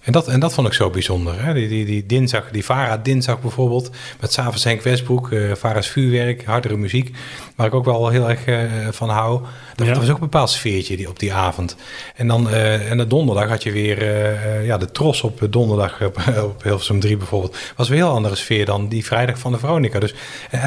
En dat, en dat vond ik zo bijzonder. Hè? Die, die, die dinsdag, die Vara dinsdag bijvoorbeeld, met s'avonds Henk Westbroek, uh, Vara's vuurwerk, hardere muziek, waar ik ook wel heel erg uh, van hou. Dat, was ook een bepaald sfeertje die, op die avond. En dan uh, en de donderdag had je weer ja, de tros op donderdag op, *laughs* op Hilversum 3 bijvoorbeeld. Was weer een heel andere sfeer dan die vrijdag van de Veronica. Dus,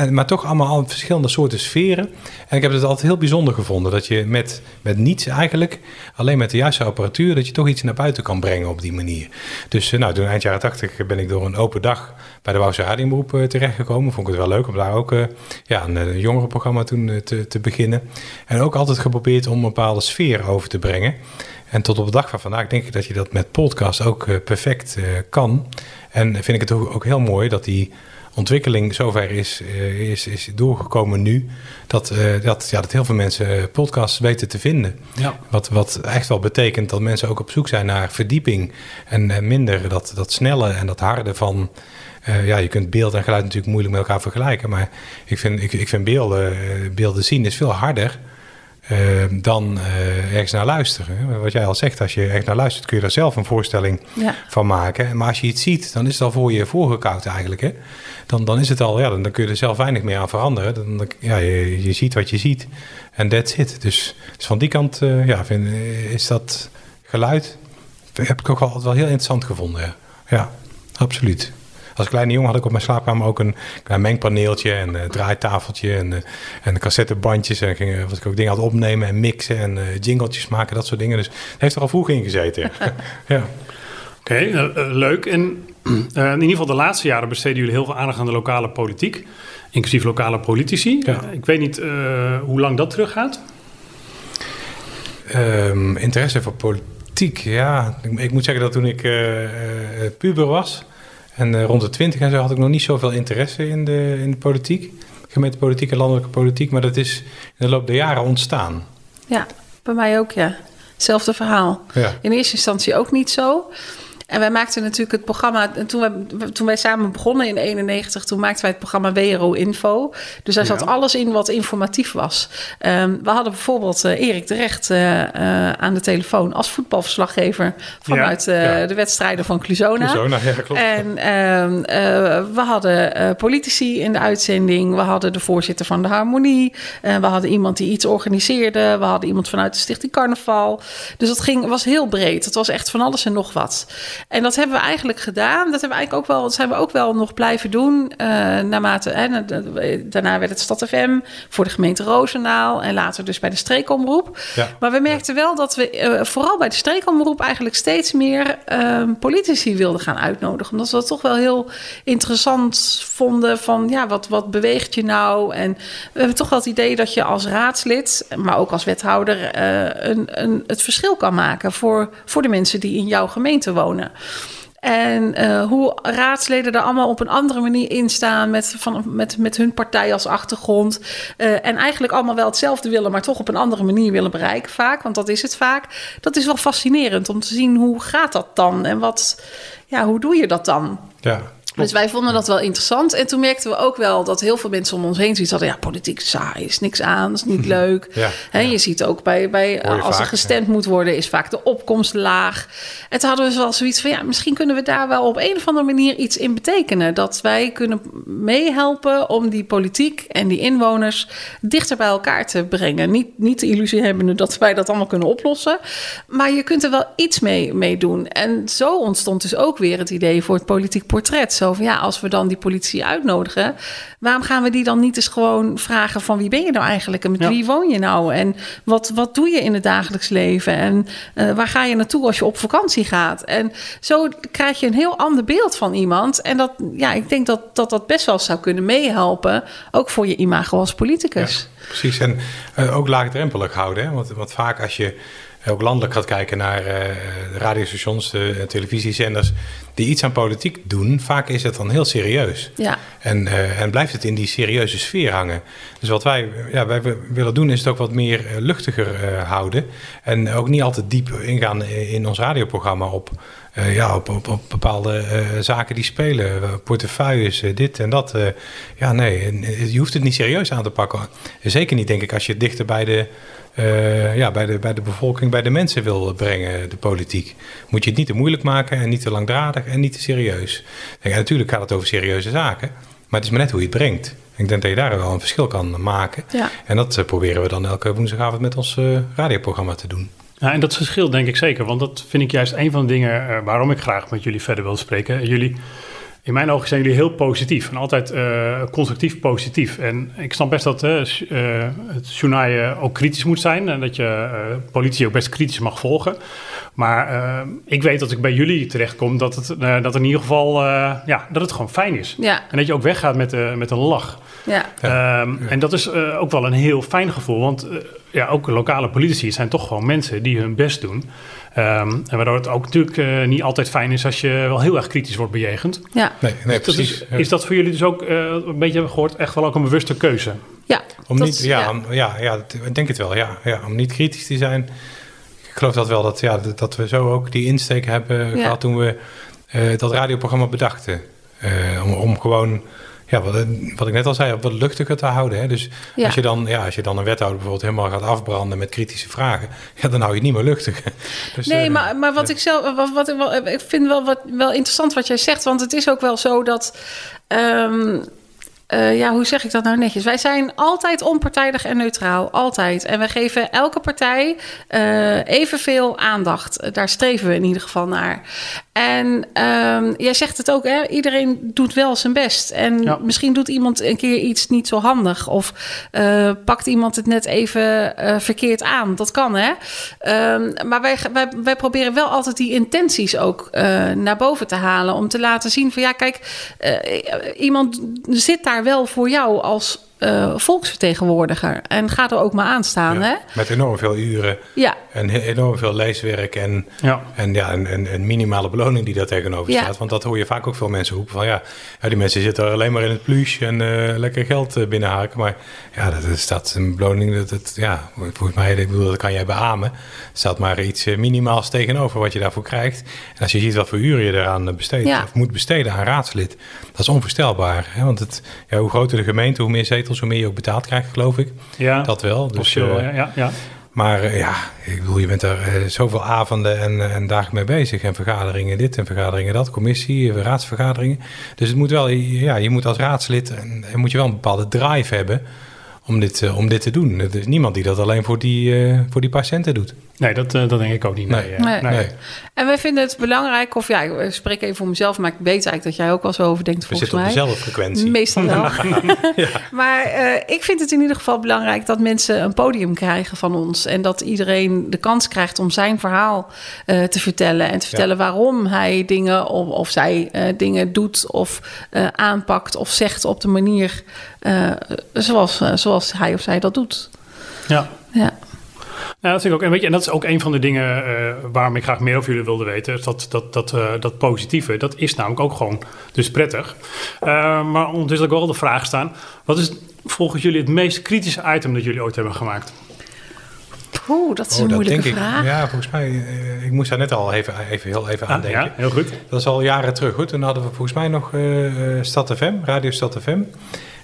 maar toch allemaal al verschillende soorten sferen. En ik heb het altijd heel bijzonder gevonden dat je met, met niets eigenlijk, alleen met de juiste apparatuur, dat je toch iets naar buiten kan brengen op die manier. Dus nou, toen eind jaren 80 ben ik door een open dag bij de Wouwse Radioberoep uh, terechtgekomen. Vond ik het wel leuk om daar ook ja, een, een jongerenprogramma toen te, te beginnen. En ook altijd geprobeerd om een bepaalde sfeer over te brengen. En tot op de dag van vandaag denk ik dat je dat met podcast ook uh, perfect kan. En vind ik het ook, heel mooi dat die ontwikkeling zover is, uh, is, is doorgekomen nu. Dat, dat, ja, dat heel veel mensen podcasts weten te vinden. Ja. Wat, wat echt wel betekent dat mensen ook op zoek zijn naar verdieping. En minder dat, dat snelle en dat harde van. ja, je kunt beeld en geluid natuurlijk moeilijk met elkaar vergelijken. Maar ik vind, ik, ik vind beelden, beelden zien is veel harder. Uh, dan uh, ergens naar luisteren. Wat jij al zegt, als je ergens naar luistert, kun je daar zelf een voorstelling ja. van maken. Maar als je iets ziet, dan is het al voor je voorgekoud eigenlijk. Hè? Dan, dan is het al, ja, dan, dan kun je er zelf weinig meer aan veranderen. Dan, ja, je, je ziet wat je ziet en that's it. Dus, dus van die kant uh, ja, vind, is dat geluid, heb ik ook altijd wel heel interessant gevonden. Ja absoluut. Als kleine jongen had ik op mijn slaapkamer ook een klein mengpaneeltje en een draaitafeltje en, uh, en cassettebandjes. En ging, was ik ook dingen het opnemen en mixen en uh, jingletjes maken, dat soort dingen. Dus het heeft er al vroeg in gezeten. *laughs* ja. Oké, okay, uh, leuk. En in ieder geval de laatste jaren besteden jullie heel veel aandacht aan de lokale politiek. Inclusief lokale politici. Ja. ik weet niet hoe lang dat teruggaat. Um, interesse voor politiek, ja. Ik, ik, moet zeggen dat toen ik puber was en uh, rond de twintig en zo had ik nog niet zoveel interesse in de, in de politiek. Gemeentepolitiek en landelijke politiek. Maar dat is in de loop der jaren ontstaan. Ja, bij mij ook, ja. Hetzelfde verhaal. Ja. In eerste instantie ook niet zo. En wij maakten natuurlijk het programma. Toen, we, toen wij samen begonnen in 91, toen maakten wij het programma WRO Info. Dus daar zat ja. alles in wat informatief was. Um, we hadden bijvoorbeeld uh, Erik de Recht uh, uh, aan de telefoon als voetbalverslaggever vanuit ja, ja. de wedstrijden van Cluzona. Cluzona ja, klopt. En um, we hadden politici in de uitzending. We hadden de voorzitter van de Harmonie. we hadden iemand die iets organiseerde. We hadden iemand vanuit de Stichting Carnaval. Dus dat ging, was heel breed. Het was echt van alles en nog wat. En dat hebben we eigenlijk gedaan. Dat hebben we eigenlijk ook wel, dat zijn we ook wel nog blijven doen. Uh, naarmate, hè, daarna werd het Stad FM voor de gemeente Roosendaal. En later dus bij de streekomroep. Ja. Maar we merkten wel dat we uh, vooral bij de streekomroep eigenlijk steeds meer uh, politici wilden gaan uitnodigen. Omdat we dat toch wel heel interessant vonden van ja, wat, wat beweegt je nou? En we hebben toch wel het idee dat je als raadslid, maar ook als wethouder, een, een, het verschil kan maken voor, voor de mensen die in jouw gemeente wonen. En uh, hoe raadsleden er allemaal op een andere manier in staan met, van, met, met hun partij als achtergrond. Uh, en eigenlijk allemaal wel hetzelfde willen, maar toch op een andere manier willen bereiken vaak. Want dat is het vaak. Dat is wel fascinerend om te zien hoe gaat dat dan en wat, ja, hoe doe je dat dan? Ja, dus wij vonden dat wel interessant. En toen merkten we ook wel dat heel veel mensen om ons heen zoiets hadden. Ja, politiek saai, is niks aan, is niet *laughs* leuk. Ja, He, ja. Je ziet ook bij, bij als er gestemd moet worden, is vaak de opkomst laag. En toen hadden we wel zoiets van, ja, misschien kunnen we daar wel op een of andere manier iets in betekenen. Dat wij kunnen meehelpen om die politiek en die inwoners dichter bij elkaar te brengen. Niet, niet de illusie hebben dat wij dat allemaal kunnen oplossen. Maar je kunt er wel iets mee, mee doen. En zo ontstond dus ook weer het idee voor het politiek portret. Zo van, ja, als we dan die politie uitnodigen, waarom gaan we die dan niet eens gewoon vragen van wie ben je nou eigenlijk en met Ja. wie woon je nou en wat, wat doe je in het dagelijks leven en eh, waar ga je naartoe als je op vakantie gaat? En zo krijg je een heel ander beeld van iemand en dat, ja, ik denk dat dat, dat best wel zou kunnen meehelpen, ook voor je imago als politicus. Precies, en eh, ook laagdrempelig houden. Hè? Want, want vaak als je ook landelijk gaat kijken naar eh, radiostations, de televisiezenders die iets aan politiek doen, vaak is het dan heel serieus. Ja, En, eh, en blijft het in die serieuze sfeer hangen. Dus wat wij, ja, wij willen doen is het ook wat meer eh, luchtiger houden. En ook niet altijd diep ingaan in ons radioprogramma op, ja, op, op, op bepaalde zaken die spelen. Portefeuilles, dit en dat. ja, nee, je hoeft het niet serieus aan te pakken. Zeker niet, denk ik, als je dichter bij de, eh, ja, bij de, bij de bevolking, bij de mensen wil brengen, de politiek. Moet je het niet te moeilijk maken en niet te langdradig en niet te serieus. En natuurlijk gaat het over serieuze zaken, maar het is maar net hoe je het brengt. Ik denk dat je daar wel een verschil kan maken. ja. En dat eh, proberen we dan elke woensdagavond met ons eh, radioprogramma te doen. Ja, en dat verschil denk ik zeker, want dat vind ik juist een van de dingen eh, waarom ik graag met jullie verder wil spreken. Jullie, in mijn ogen zijn jullie heel positief en altijd eh, constructief positief. En ik snap best dat eh, het journaal ook kritisch moet zijn en dat je eh, politici ook best kritisch mag volgen. Maar ik weet dat ik bij jullie terechtkom dat het, dat in ieder geval ja, dat het gewoon fijn is. Ja, En dat je ook weggaat met, met een lach. Ja, Ja. Ehm, En dat is eh, ook wel een heel fijn gevoel. Want eh, ja, ook lokale politici zijn toch gewoon mensen die hun best doen. Ehm, en waardoor het ook natuurlijk eh, niet altijd fijn is als je wel heel erg kritisch wordt bejegend. ja, Nee, nee Dus precies. is, is dat voor jullie dus ook eh, een beetje hebben gehoord, echt wel ook een bewuste keuze? ja. Om niet, ja, om- ja, ja, dat- ik denk het wel. Ja, ja, om niet kritisch te zijn. Ik geloof dat wel dat, ja, dat, dat we zo ook die insteek hebben Ja. gehad toen we eh, dat radioprogramma bedachten. Eh, om, om gewoon, ja, wat, wat ik net al zei, wat luchtiger te houden. Hè? Dus Ja. als, je dan, ja, als je dan een wethouder bijvoorbeeld helemaal gaat afbranden met kritische vragen, *laughs* ja, dan hou je het niet meer luchtig. *laughs* Dus, Nee, eh, maar, maar wat ik zelf, wat, wat ik, wel, ik vind wel, wat, wel interessant wat jij zegt, want het is ook wel zo dat. ehm, eh, ja, hoe zeg ik dat nou netjes? Wij zijn altijd onpartijdig en neutraal. Altijd. En wij geven elke partij eh, evenveel aandacht. Eh, Daar streven we in ieder geval naar. En ehm, jij zegt het ook, hè? iedereen doet wel zijn best. En Ja. misschien doet iemand een keer iets niet zo handig. Of pakt iemand het net even verkeerd aan. Dat kan, hè? Ehm, maar wij, wij, wij proberen wel altijd die intenties ook naar boven te halen. Om te laten zien van ja, kijk, iemand zit daar wel voor jou als eh, volksvertegenwoordiger. En ga er ook maar aan staan, hè? ja, met enorm veel uren Ja, en enorm veel leeswerk en Ja. En ja, een, een, een minimale beloning die daar tegenover Ja. staat. Want dat hoor je vaak ook veel mensen roepen van ja, ja die mensen zitten er alleen maar in het pluche en eh, lekker geld eh, binnenhaken. Maar ja, dat, dat staat een beloning, dat, dat, ja, volgens mij, ik bedoel, dat kan jij beamen. Er staat maar iets minimaals tegenover wat je daarvoor krijgt. En als je ziet wat voor uren je eraan besteedt Ja. of moet besteden aan raadslid, dat is onvoorstelbaar. Hè? Want het, ja, hoe groter de gemeente, hoe meer zetels, hoe meer je ook betaald krijgt, geloof ik. Ja, Dat wel. Dus, eh, ja, ja, ja. maar eh, ja, ik bedoel, je bent er eh, zoveel avonden en, en dagen mee bezig. En vergaderingen dit en vergaderingen dat, commissie, raadsvergaderingen. Dus het moet wel, ja, je moet als raadslid en, en moet je wel een bepaalde drive hebben om dit, om dit te doen. Er is niemand die dat alleen voor die, voor die patiënten doet. Nee, dat, eh, dat denk ik ook niet. Nee, Nee. eh, Nee. nee. En wij vinden het belangrijk, of ja, ik spreek even voor mezelf, maar ik weet eigenlijk dat jij ook wel zo over denkt We volgens zitten op dezelfde frequentie. Meestal *laughs* wel. Maar eh, ik vind het in ieder geval belangrijk dat mensen een podium krijgen van ons. En dat iedereen de kans krijgt om zijn verhaal eh, te vertellen. En te vertellen waarom hij dingen of, of zij eh, dingen doet of eh, aanpakt of zegt op de manier eh, zoals, zoals hij of zij dat doet. Ja. Ja. Nou, dat vind ik ook. En, weet je, en dat is ook een van de dingen uh, waarom ik graag meer over jullie wilde weten. Dat, dat, dat, uh, dat positieve, dat is namelijk ook gewoon dus prettig. Uh, maar ondertussen ook wel de vraag staan: wat is volgens jullie het meest kritische item dat jullie ooit hebben gemaakt? Oeh, dat is een oh, moeilijke vraag. Ik, ja, volgens mij, ik moest daar net al even, even heel even aan ah, denken. Ja, heel goed. Dat is al jaren terug. Goed. Toen hadden we volgens mij nog Stad FM, Radio Stad FM.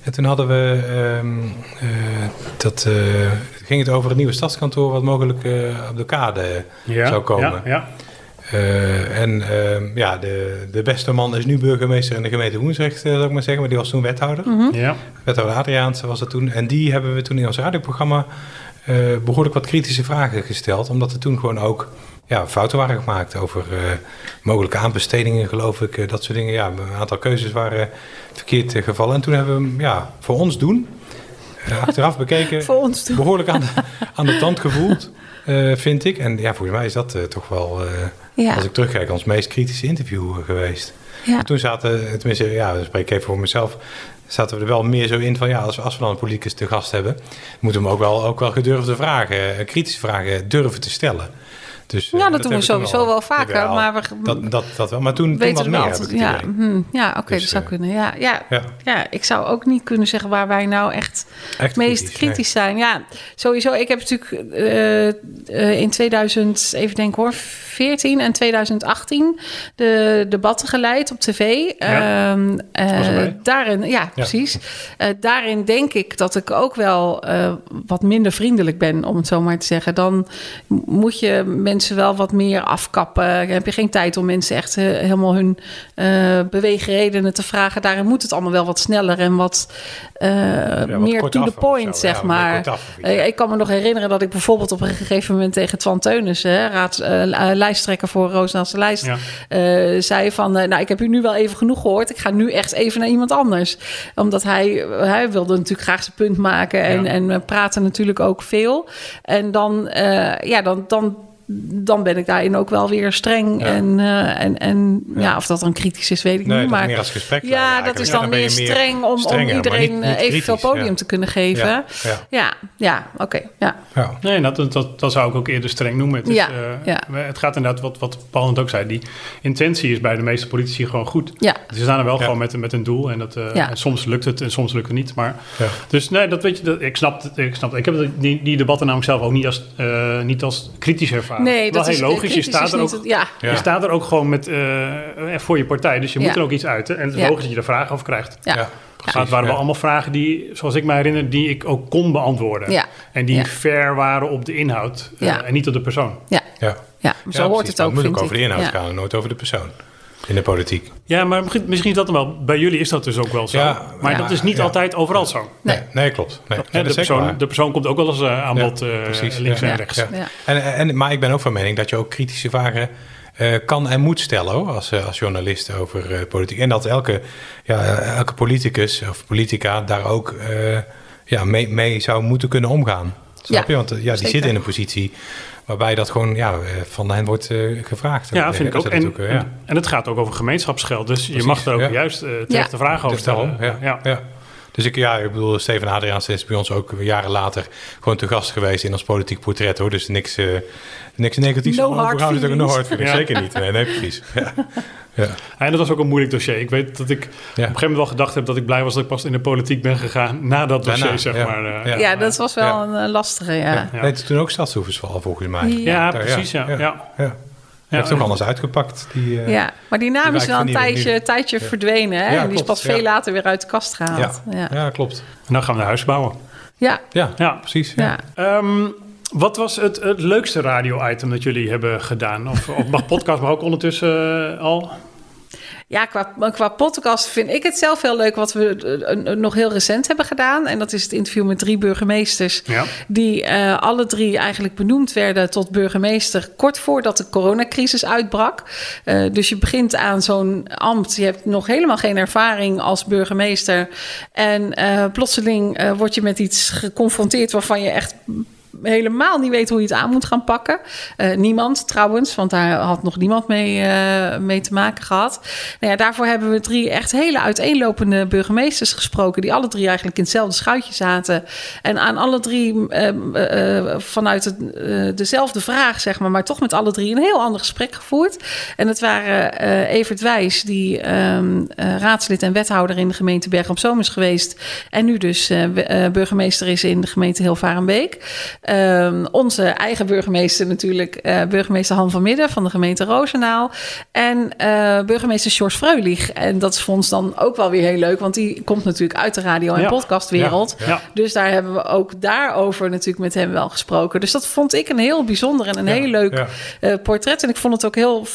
En toen hadden we, um, uh, dat uh, ging het over het nieuwe stadskantoor wat mogelijk uh, op de kade ja, zou komen. Ja, ja. en ehm, ja, de, de beste man is nu burgemeester in de gemeente Woensrecht, zou ik maar zeggen, maar die was toen wethouder. Mm -hmm. ja. Wethouder Adriaanse was dat toen. En die hebben we toen in ons radioprogramma behoorlijk wat kritische vragen gesteld, omdat er toen gewoon ook ja, fouten waren gemaakt over uh, mogelijke aanbestedingen, geloof ik. Uh, dat soort dingen. Ja, een aantal keuzes waren verkeerd uh, gevallen. En toen hebben we hem ja, voor ons doen, achteraf bekeken, *laughs* voor ons doen. behoorlijk aan de, aan de tand gevoeld, vind ik. En ja, volgens mij is dat toch wel, ja. als ik terugkijk, ons meest kritische interview geweest. Ja. Toen zaten, tenminste, ja, spreek ik even voor mezelf zaten we er wel meer zo in van ja, als, als we dan een politicus te gast hebben, moeten we hem ook wel, ook wel gedurfde vragen, kritische vragen durven te stellen. Dus, ja, dat, dat doen we sowieso wel, wel vaker. Wel, maar we, dat, dat, dat wel. Maar toen, toen wat meer. Altijd, ja, hm, ja oké, okay, dus, dat zou uh, kunnen. Ja, ja, ja. ja, ik zou ook niet kunnen zeggen waar wij nou echt, echt meest kritisch, kritisch nee. zijn. Ja, sowieso. Ik heb natuurlijk uh, uh, in 2000, even denken hoor, 2014 en 2018 de debatten geleid op tv. Ja, um, daarin, ja, precies. daarin denk ik dat ik ook wel wat minder vriendelijk ben, om het zo maar te zeggen. Dan moet je mensen wel wat meer afkappen. heb je geen tijd om mensen echt uh, helemaal hun uh, beweegredenen te vragen. Daarin moet het allemaal wel wat sneller en wat, uh, ja, meer to the point, zeg ja, maar. Af, ik kan me nog herinneren dat ik bijvoorbeeld op een gegeven moment tegen Twan Teunissen, raad, lijsttrekker voor Roosnaalse Lijst, zei van, nou, ik heb u nu wel even genoeg gehoord. Ik ga nu echt even naar iemand anders. Omdat hij, hij wilde natuurlijk graag zijn punt maken en, en we praten natuurlijk ook veel. En dan, ja, dan, dan dan ben ik daarin ook wel weer streng. Ja. En, uh, en, en ja. ja. of dat dan kritisch is, weet ik nee, niet. Maar meer als gesprek ja, dat is dan, dan meer streng om, strenger, om iedereen niet, niet evenveel kritisch, podium te kunnen geven. Ja, ja, ja, oké. Okay, ja. Nee, dat, dat, dat zou ik ook eerder streng noemen. Het, is, ja, uh, het gaat inderdaad, wat, wat Paul net ook zei, die intentie is bij de meeste politici gewoon goed. Ja. Ze staan er wel gewoon met, met een doel. En, dat, uh, en soms lukt het en soms lukt het niet. Maar, Dus nee, dat weet je, dat, ik snap het. Ik, snap ik heb die, die debatten namelijk zelf ook niet als, niet als kritisch ervaren. Nee, dat is logisch. Je staat, er ook, het, ja. je staat er ook gewoon met, uh, voor je partij. Dus je moet er ook iets uiten. En het is logisch dat je er vragen over krijgt. Ja. Maar het waren wel allemaal vragen die, zoals ik me herinner, die ik ook kon beantwoorden. Ja. En die fair waren op de inhoud uh, en niet op de persoon. Ja, ja. ja. zo hoort het ook, Het moet ook over de inhoud gaan en nooit over de persoon. In de politiek. Ja, maar misschien is dat dan wel. Bij jullie is dat dus ook wel zo. Ja, maar ja, dat is niet ja. altijd overal zo. Nee, nee klopt. Nee. Ja, de, persoon, de, persoon, komt ook wel eens uh, aan bod uh, links en rechts. En, en, maar ik ben ook van mening dat je ook kritische vragen uh, kan en moet stellen hoor, als, als journalist over politiek. En dat elke, ja, elke politicus of politica daar ook ja, mee, mee zou moeten kunnen omgaan. Snap je? Want ja, die zitten in een positie waarbij dat gewoon ja, van hen wordt uh, gevraagd. Ja, vind ik ook. En, ook, uh, ja. en het gaat ook over gemeenschapsgeld. Dus Precies, je mag er ook ja. juist uh, terecht de vragen over stellen. Ja, ja. Dus ik, ja, ik bedoel, Steven Adriaans is bij ons ook jaren later gewoon te gast geweest in ons politiek portret hoor. Dus niks, uh, niks negatiefs. No hard we gaan no hard ja. Zeker niet. Nee, nee precies. *laughs* Ja. Ja. En dat was ook een moeilijk dossier. Ik weet dat ik ja. op een gegeven moment wel gedacht heb dat ik blij was dat ik pas in de politiek ben gegaan na dat dossier, Daarna, zeg ja. maar. Uh, ja, ja, dat was wel een uh, lastige, ja. ja. Nee, toen ook stadshoeversval volgens mij. Ja, precies, ja. ja. Ja. Ja, heeft ook anders uitgepakt. Die, uh, ja, maar die naam is wel een tijdje, tijdje ja. verdwenen. Hè? Ja, en die is pas veel later weer uit de kast gehaald. Ja, ja. klopt. En dan gaan we een huis bouwen. Ja, ja. ja precies. Ja. Um, wat was het, het leukste radio-item dat jullie hebben gedaan? Of, of mag podcast, maar ook ondertussen uh, al? Ja, qua, qua podcast vind ik het zelf heel leuk wat we uh, nog heel recent hebben gedaan. En dat is het interview met drie burgemeesters. Ja. Die uh, alle drie eigenlijk benoemd werden tot burgemeester kort voordat de coronacrisis uitbrak. Uh, dus je begint aan zo'n ambt. Je hebt nog helemaal geen ervaring als burgemeester. En plotseling word je met iets geconfronteerd waarvan je echt helemaal niet weet hoe je het aan moet gaan pakken. Uh, niemand trouwens, want daar had nog niemand mee, uh, mee te maken gehad. Nou ja, daarvoor hebben we drie echt hele uiteenlopende burgemeesters gesproken, die alle drie eigenlijk in hetzelfde schuitje zaten. En aan alle drie uh, vanuit het, dezelfde vraag, zeg maar, maar toch met alle drie een heel ander gesprek gevoerd. En het waren Evert Wijs, die um, raadslid en wethouder in de gemeente Bergen op Zoom is geweest. En nu dus burgemeester is in de gemeente Hilvarenbeek. Um, onze eigen burgemeester natuurlijk, burgemeester Han van Midden van de gemeente Roosendaal. En burgemeester George Freulich. En dat is voor ons dan ook wel weer heel leuk, want die komt natuurlijk uit de radio- en podcastwereld. Ja. Dus daar hebben we ook daarover natuurlijk met hem wel gesproken. Dus dat vond ik een heel bijzonder en een heel leuk uh, portret. En ik vond het ook heel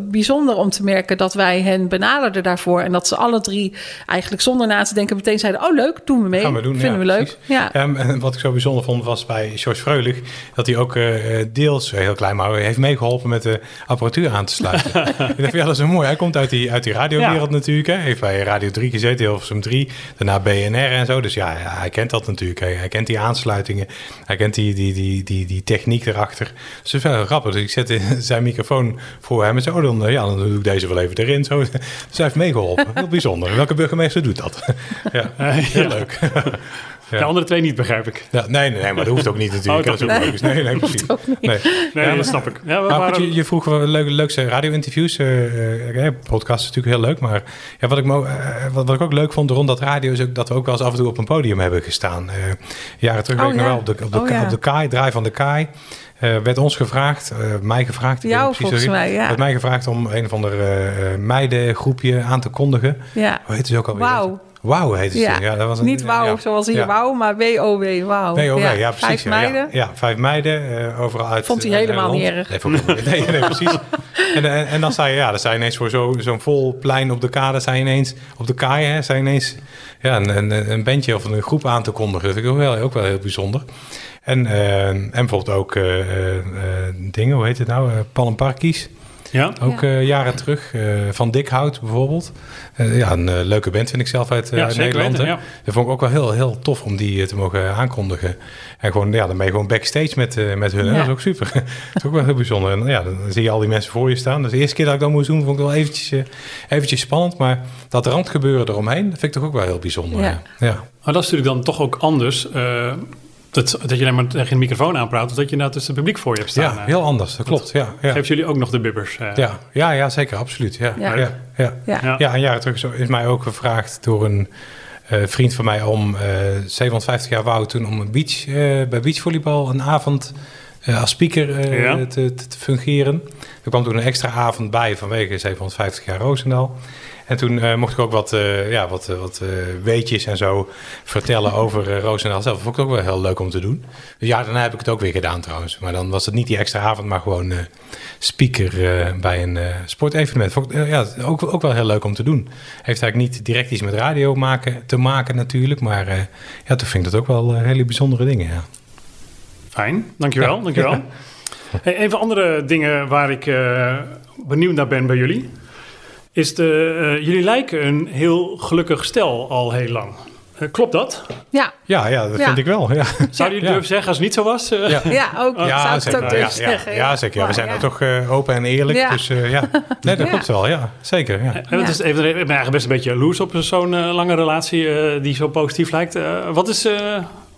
bijzonder om te merken dat wij hen benaderden daarvoor. En dat ze alle drie eigenlijk zonder na te denken meteen zeiden: Oh, leuk, doen we mee. Gaan we doen, Vinden we leuk. Ja. en wat ik zo bijzonder vond was bij George Freulich dat hij ook uh, deels, heel klein maar, heeft meegeholpen met de apparatuur aan te sluiten. *laughs* ik dacht, ja, dat is een mooi. Hij komt uit die, uit die radiowereld natuurlijk. Hè. Heeft bij Radio 3 gezeten, Hilversum 3. Daarna BNR en zo. Dus ja, hij kent dat natuurlijk. Hij, hij kent die aansluitingen. Hij kent die, die, die, die, die techniek erachter. Dus dat is wel grappig. Dus ik zet *laughs* zijn microfoon voor hem en zo. Dan, ja, dan doe ik deze wel even erin. Zo. *laughs* Dus hij heeft meegeholpen. Heel bijzonder. Welke burgemeester doet dat? ja, heel leuk. De andere twee niet, begrijp ik. Ja, nee, nee, nee, maar dat hoeft ook niet *laughs* natuurlijk. Oh, dat is ook nee. Nee, *laughs* nee, precies. Nee, nee ja, dat snap ik. Ja, waren... je, je, vroeg wel leuke, leukste radio-interviews. Uh, uh, podcast is natuurlijk heel leuk. Maar ja, wat, ik me, uh, wat, wat, ik ook leuk vond rond dat radio... is ook dat we ook wel eens af en toe op een podium hebben gestaan. jaren terug oh, weet ik nog wel op de, op de, oh, ja. op de kaai, draai van de kaai. Uh, werd ons gevraagd, uh, mij gevraagd, Jou, volgens mij, ja. werd mij gevraagd om een of ander uh, meidengroepje aan te kondigen. Ja. Hoe heet ze ook alweer? Wauw. Wauw heet het. Ja. ja. dat was een, Niet wauw ja. zoals hier wauw, maar W-O-W, wauw. W-O-W, ja, ja, precies. Vijf meiden. Ja, vijf meiden, uh, overal uit Vond hij helemaal niet erg. Nee, vond ik, nee, nee, precies. *laughs* en, en, en, dan sta je, ja, dan je ineens voor zo'n zo vol plein op de kade, je ineens op de kaai, hè, je ineens ja, een, een, een bandje of een groep aan te kondigen. Dat vind ik ook wel, ook wel heel bijzonder. En, uh, en bijvoorbeeld ook uh, dingen, hoe heet het nou? Palmparkies. Ja? Ook ja. Uh, jaren terug. Uh, van Dikhout bijvoorbeeld. Uh, ja, een leuke band vind ik zelf uit, ja, uit Nederland. Weten, ja. Dat vond ik ook wel heel, heel tof om die te mogen aankondigen. En gewoon, ja, dan ben je gewoon backstage met, met hun. Dat is ook super. *laughs* dat is ook wel heel bijzonder. En ja, dan zie je al die mensen voor je staan. Dus de eerste keer dat ik dat moest doen, vond ik wel eventjes, eventjes spannend. Maar dat randgebeuren eromheen, dat vind ik toch ook wel heel bijzonder. Ja. ja. Maar dat is natuurlijk dan toch ook anders dat, dat je alleen maar tegen een microfoon aanpraat, of dat je nou tussen het publiek voor je hebt staan. Ja, heel anders, dat klopt. Ja, ja. Geeft jullie ook nog de bibbers? Uh. Ja, ja, ja, zeker, absoluut. Ja, ja. Ja, ja. ja. ja. een jaar terug is mij ook gevraagd door een uh, vriend van mij om uh, 750 jaar wou toen om een beach, uh, bij beachvolleybal een avond als speaker te, fungeren. Er kwam toen een extra avond bij vanwege 750 jaar Roosendaal. En toen uh, mocht ik ook wat, uh, ja, wat, uh, wat weetjes en zo vertellen over uh, Roosendaal zelf. Dat vond ik ook wel heel leuk om te doen. Ja, daarna heb ik het ook weer gedaan trouwens. Maar dan was het niet die extra avond, maar gewoon speaker bij een sportevenement. Vond ik ja, ook, ook wel heel leuk om te doen. Heeft eigenlijk niet direct iets met radio maken, te maken natuurlijk. Maar ja, toen vind ik dat ook wel hele bijzondere dingen, ja. Fijn, dankjewel. Ja. dankjewel. *laughs* Hey, even andere dingen waar ik benieuwd naar ben bij jullie is de, uh, jullie lijken een heel gelukkig stel al heel lang. Uh, klopt dat? Ja. Ja, ja dat ja. vind ik wel. Ja. Zou je durven zeggen als het niet zo was? Uh, ja. ja, ook. Ja, zou zeker, ook ja, zeggen. Ja, zeker. Ja. We zijn er toch open en eerlijk. Dus ja, nee, dat klopt wel. Ja, zeker. Ja. En dat is even, ik ben eigenlijk best een beetje loes op zo'n lange relatie die zo positief lijkt. wat, is,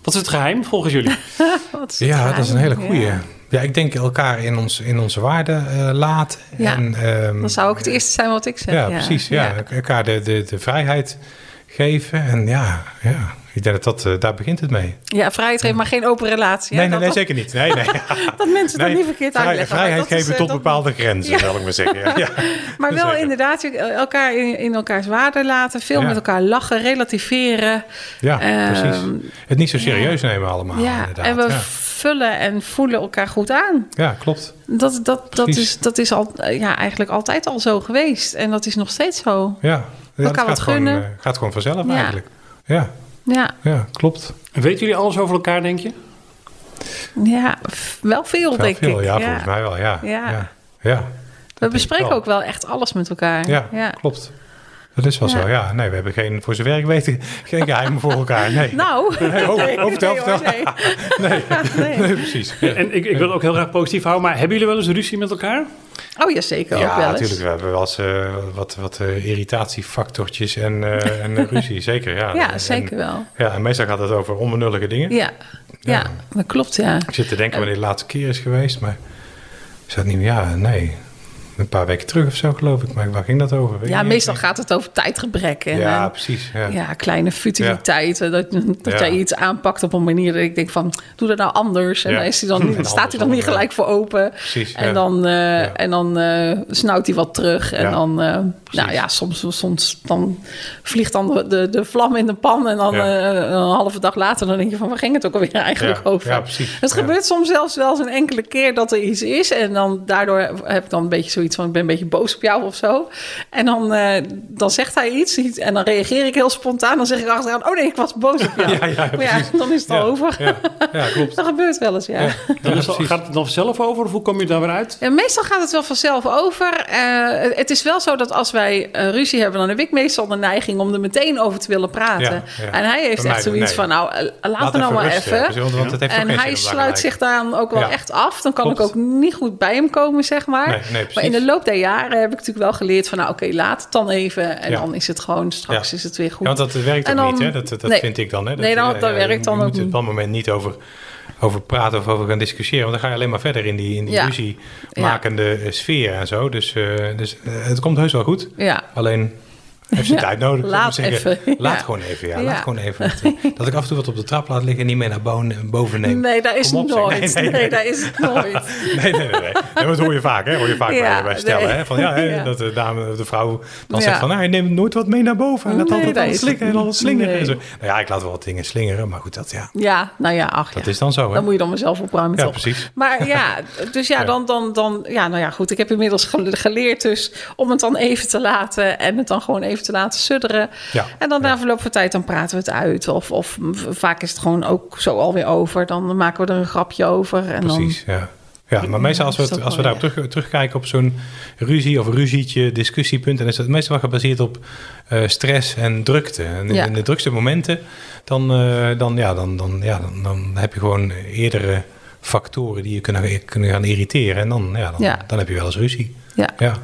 wat is het geheim volgens jullie? *laughs* ja, dat is een hele goede. Ja, ik denk elkaar in, ons, in onze waarden uh, laten. Ja, en, um, dat zou ook het eerste zijn wat ik zeg. Ja, precies. Ja. Elkaar de, de, de vrijheid geven. En ja, ja, ik denk dat, dat uh, daar begint het mee. Ja, vrijheid geven, maar geen open relatie. Nee, nee, nee, zeker niet. Nee, nee. *laughs* dat mensen dat niet verkeerd vrij, uitleggen. Vrijheid geven is, tot bepaalde grenzen, ja. zal ik maar zeggen. Ja. *laughs* maar wel inderdaad elkaar in, in, elkaars waarde laten. Veel met elkaar lachen, relativeren. Ja, uh, precies. Het niet zo serieus nemen allemaal, ja. inderdaad. En we vullen en voelen elkaar goed aan. Ja, klopt. Dat, dat, dat, is, dat is al, ja, eigenlijk altijd al zo geweest. En dat is nog steeds zo. Ja, ja elkaar wat gunnen. Gewoon, uh, gaat gewoon vanzelf eigenlijk. Ja. Ja. ja, klopt. En weten jullie alles over elkaar, denk je? Ja, wel veel, denk veel, ik. Ja, volgens mij wel, ja. ja. ja. ja We bespreken ook wel echt alles met elkaar. Ja, klopt. Dat is wel Ja. zo, ja. Nee, we hebben geen, voor zover ik weet, geen geheimen voor elkaar. Nee. Nou, Nee, oh, oh, vertel, nee, vertel. nee. Nee, *laughs* Nee. nee, precies. Ja. En ik, ik wil het ook heel graag positief houden, maar hebben jullie wel eens ruzie met elkaar? Oh ja, zeker ook Ja, wel eens. natuurlijk. We hebben wel eens eh, wat, wat eh, irritatiefactortjes en, eh, en *laughs* ruzie, zeker. Ja, Ja, En- zeker wel. ja, en meestal gaat het over onbenullige dingen. Ja. Ja, dat klopt, ja. Ik zit te denken wanneer de laatste keer is geweest, maar is dat niet meer? Ja, nee. Een paar weken terug of zo, geloof ik. Maar waar ging dat over? Ja, meestal gaat het over tijdgebrek. En, Ja, en, precies. Ja. ja, kleine futiliteiten. Dat, dat Ja. jij iets aanpakt op een manier dat ik denk van, doe dat nou anders. En dan, is hij dan, *laughs* En staat hij dan niet gelijk voor open. Precies. En dan, eh, Ja. en dan eh, snauwt hij wat terug. En dan, eh, nou ja, soms, soms dan vliegt dan de, de, de vlam in de pan. En dan eh, een halve dag later dan denk je van, waar ging het ook alweer eigenlijk over? ja, precies. Het gebeurt soms zelfs wel eens een enkele keer dat er iets is. En dan daardoor heb ik dan een beetje zoiets van, ik ben een beetje boos op jou of zo. En dan, eh, dan zegt hij iets, iets en dan reageer ik heel spontaan. Dan zeg ik achteraan, oh nee, ik was boos op jou. *laughs* Ja, ja, maar ja, precies. dan is het al over. Ja, ja, klopt. *laughs* Dat gebeurt wel eens, ja. Ja, *laughs* Dan is het- precies. gaat het dan vanzelf over of hoe kom je daar weer uit? Ja, meestal gaat het wel vanzelf over. Eh, het is wel zo dat als wij eh, ruzie hebben, dan heb ik meestal de neiging om er meteen over te willen praten. Ja, ja. En hij heeft echt zoiets nee. van, nou, laat het nou maar even. precies, Want het heeft ook En hij sluit zich daar ook wel Ja. echt af. Dan kan Klopt. ik ook niet goed bij hem komen, zeg maar. Nee, nee, precies. maar in de loop der jaren heb ik natuurlijk wel geleerd van... nou, oké, laat het dan even. En Ja. dan is het gewoon, straks Ja. is het weer goed. Ja, want dat werkt ook En dan- niet, hè? Dat, dat nee. vind ik dan. Hè? Dat, Nee, dan- eh, dat werkt dan je ook moet er op dat moment niet over, over praten of over gaan discussiëren. Want dan ga je alleen maar verder in die, in die Ja. ruzie makende eh, sfeer en zo. Dus, eh, dus eh, het komt heus wel goed. Ja, Alleen heeft ze Ja, tijd nodig. laat maar zeggen. even, Laat gewoon even, ja. Laat gewoon even. Dat, ik af en toe wat op de trap laat liggen en niet mee naar boven, boven neem. nee, daar is het op, nooit. Nee, Nee, nee, nee. daar is het nooit. *laughs* Nee, nee, nee. dat hoor je vaak, hè? Hoor je vaak bij, bij stellen, hè? Van, ja, hè. Dat de dame, de vrouw dan zegt van... Nou, je neemt nooit wat mee naar boven. En dat Nee, altijd dat al is slikken en al slingeren. Nou ja, ik laat wel wat dingen slingeren. Maar goed, dat, ja, Ja, nou ja, ach dat is dan zo, hè? Dan moet je dan maar zelf opruimen, Ja, precies. Maar ja, *laughs* dus ja, dan, dan, dan, ja, nou ja, goed. Ik heb inmiddels gele- geleerd dus om het dan even te laten en het dan gewoon even te laten sudderen. Ja. En dan Ja. na verloop van tijd dan praten we het uit. Of, of vaak is het gewoon ook zo alweer over. Dan maken we er een grapje over. En Precies, ja. Ja, maar meestal als we, het- als we daarop terug, terugkijken op zo'n ruzie of ruzietje, discussiepunt, dan is dat meestal wel gebaseerd op eh, stress en drukte. En in, Ja. in de drukste momenten, dan, eh, dan, ja, dan, dan, ja, dan, dan heb je gewoon eerdere factoren die je kunnen, kunnen gaan irriteren. En dan, ja, dan, Ja. dan heb je wel eens ruzie. dan, ja. Ja,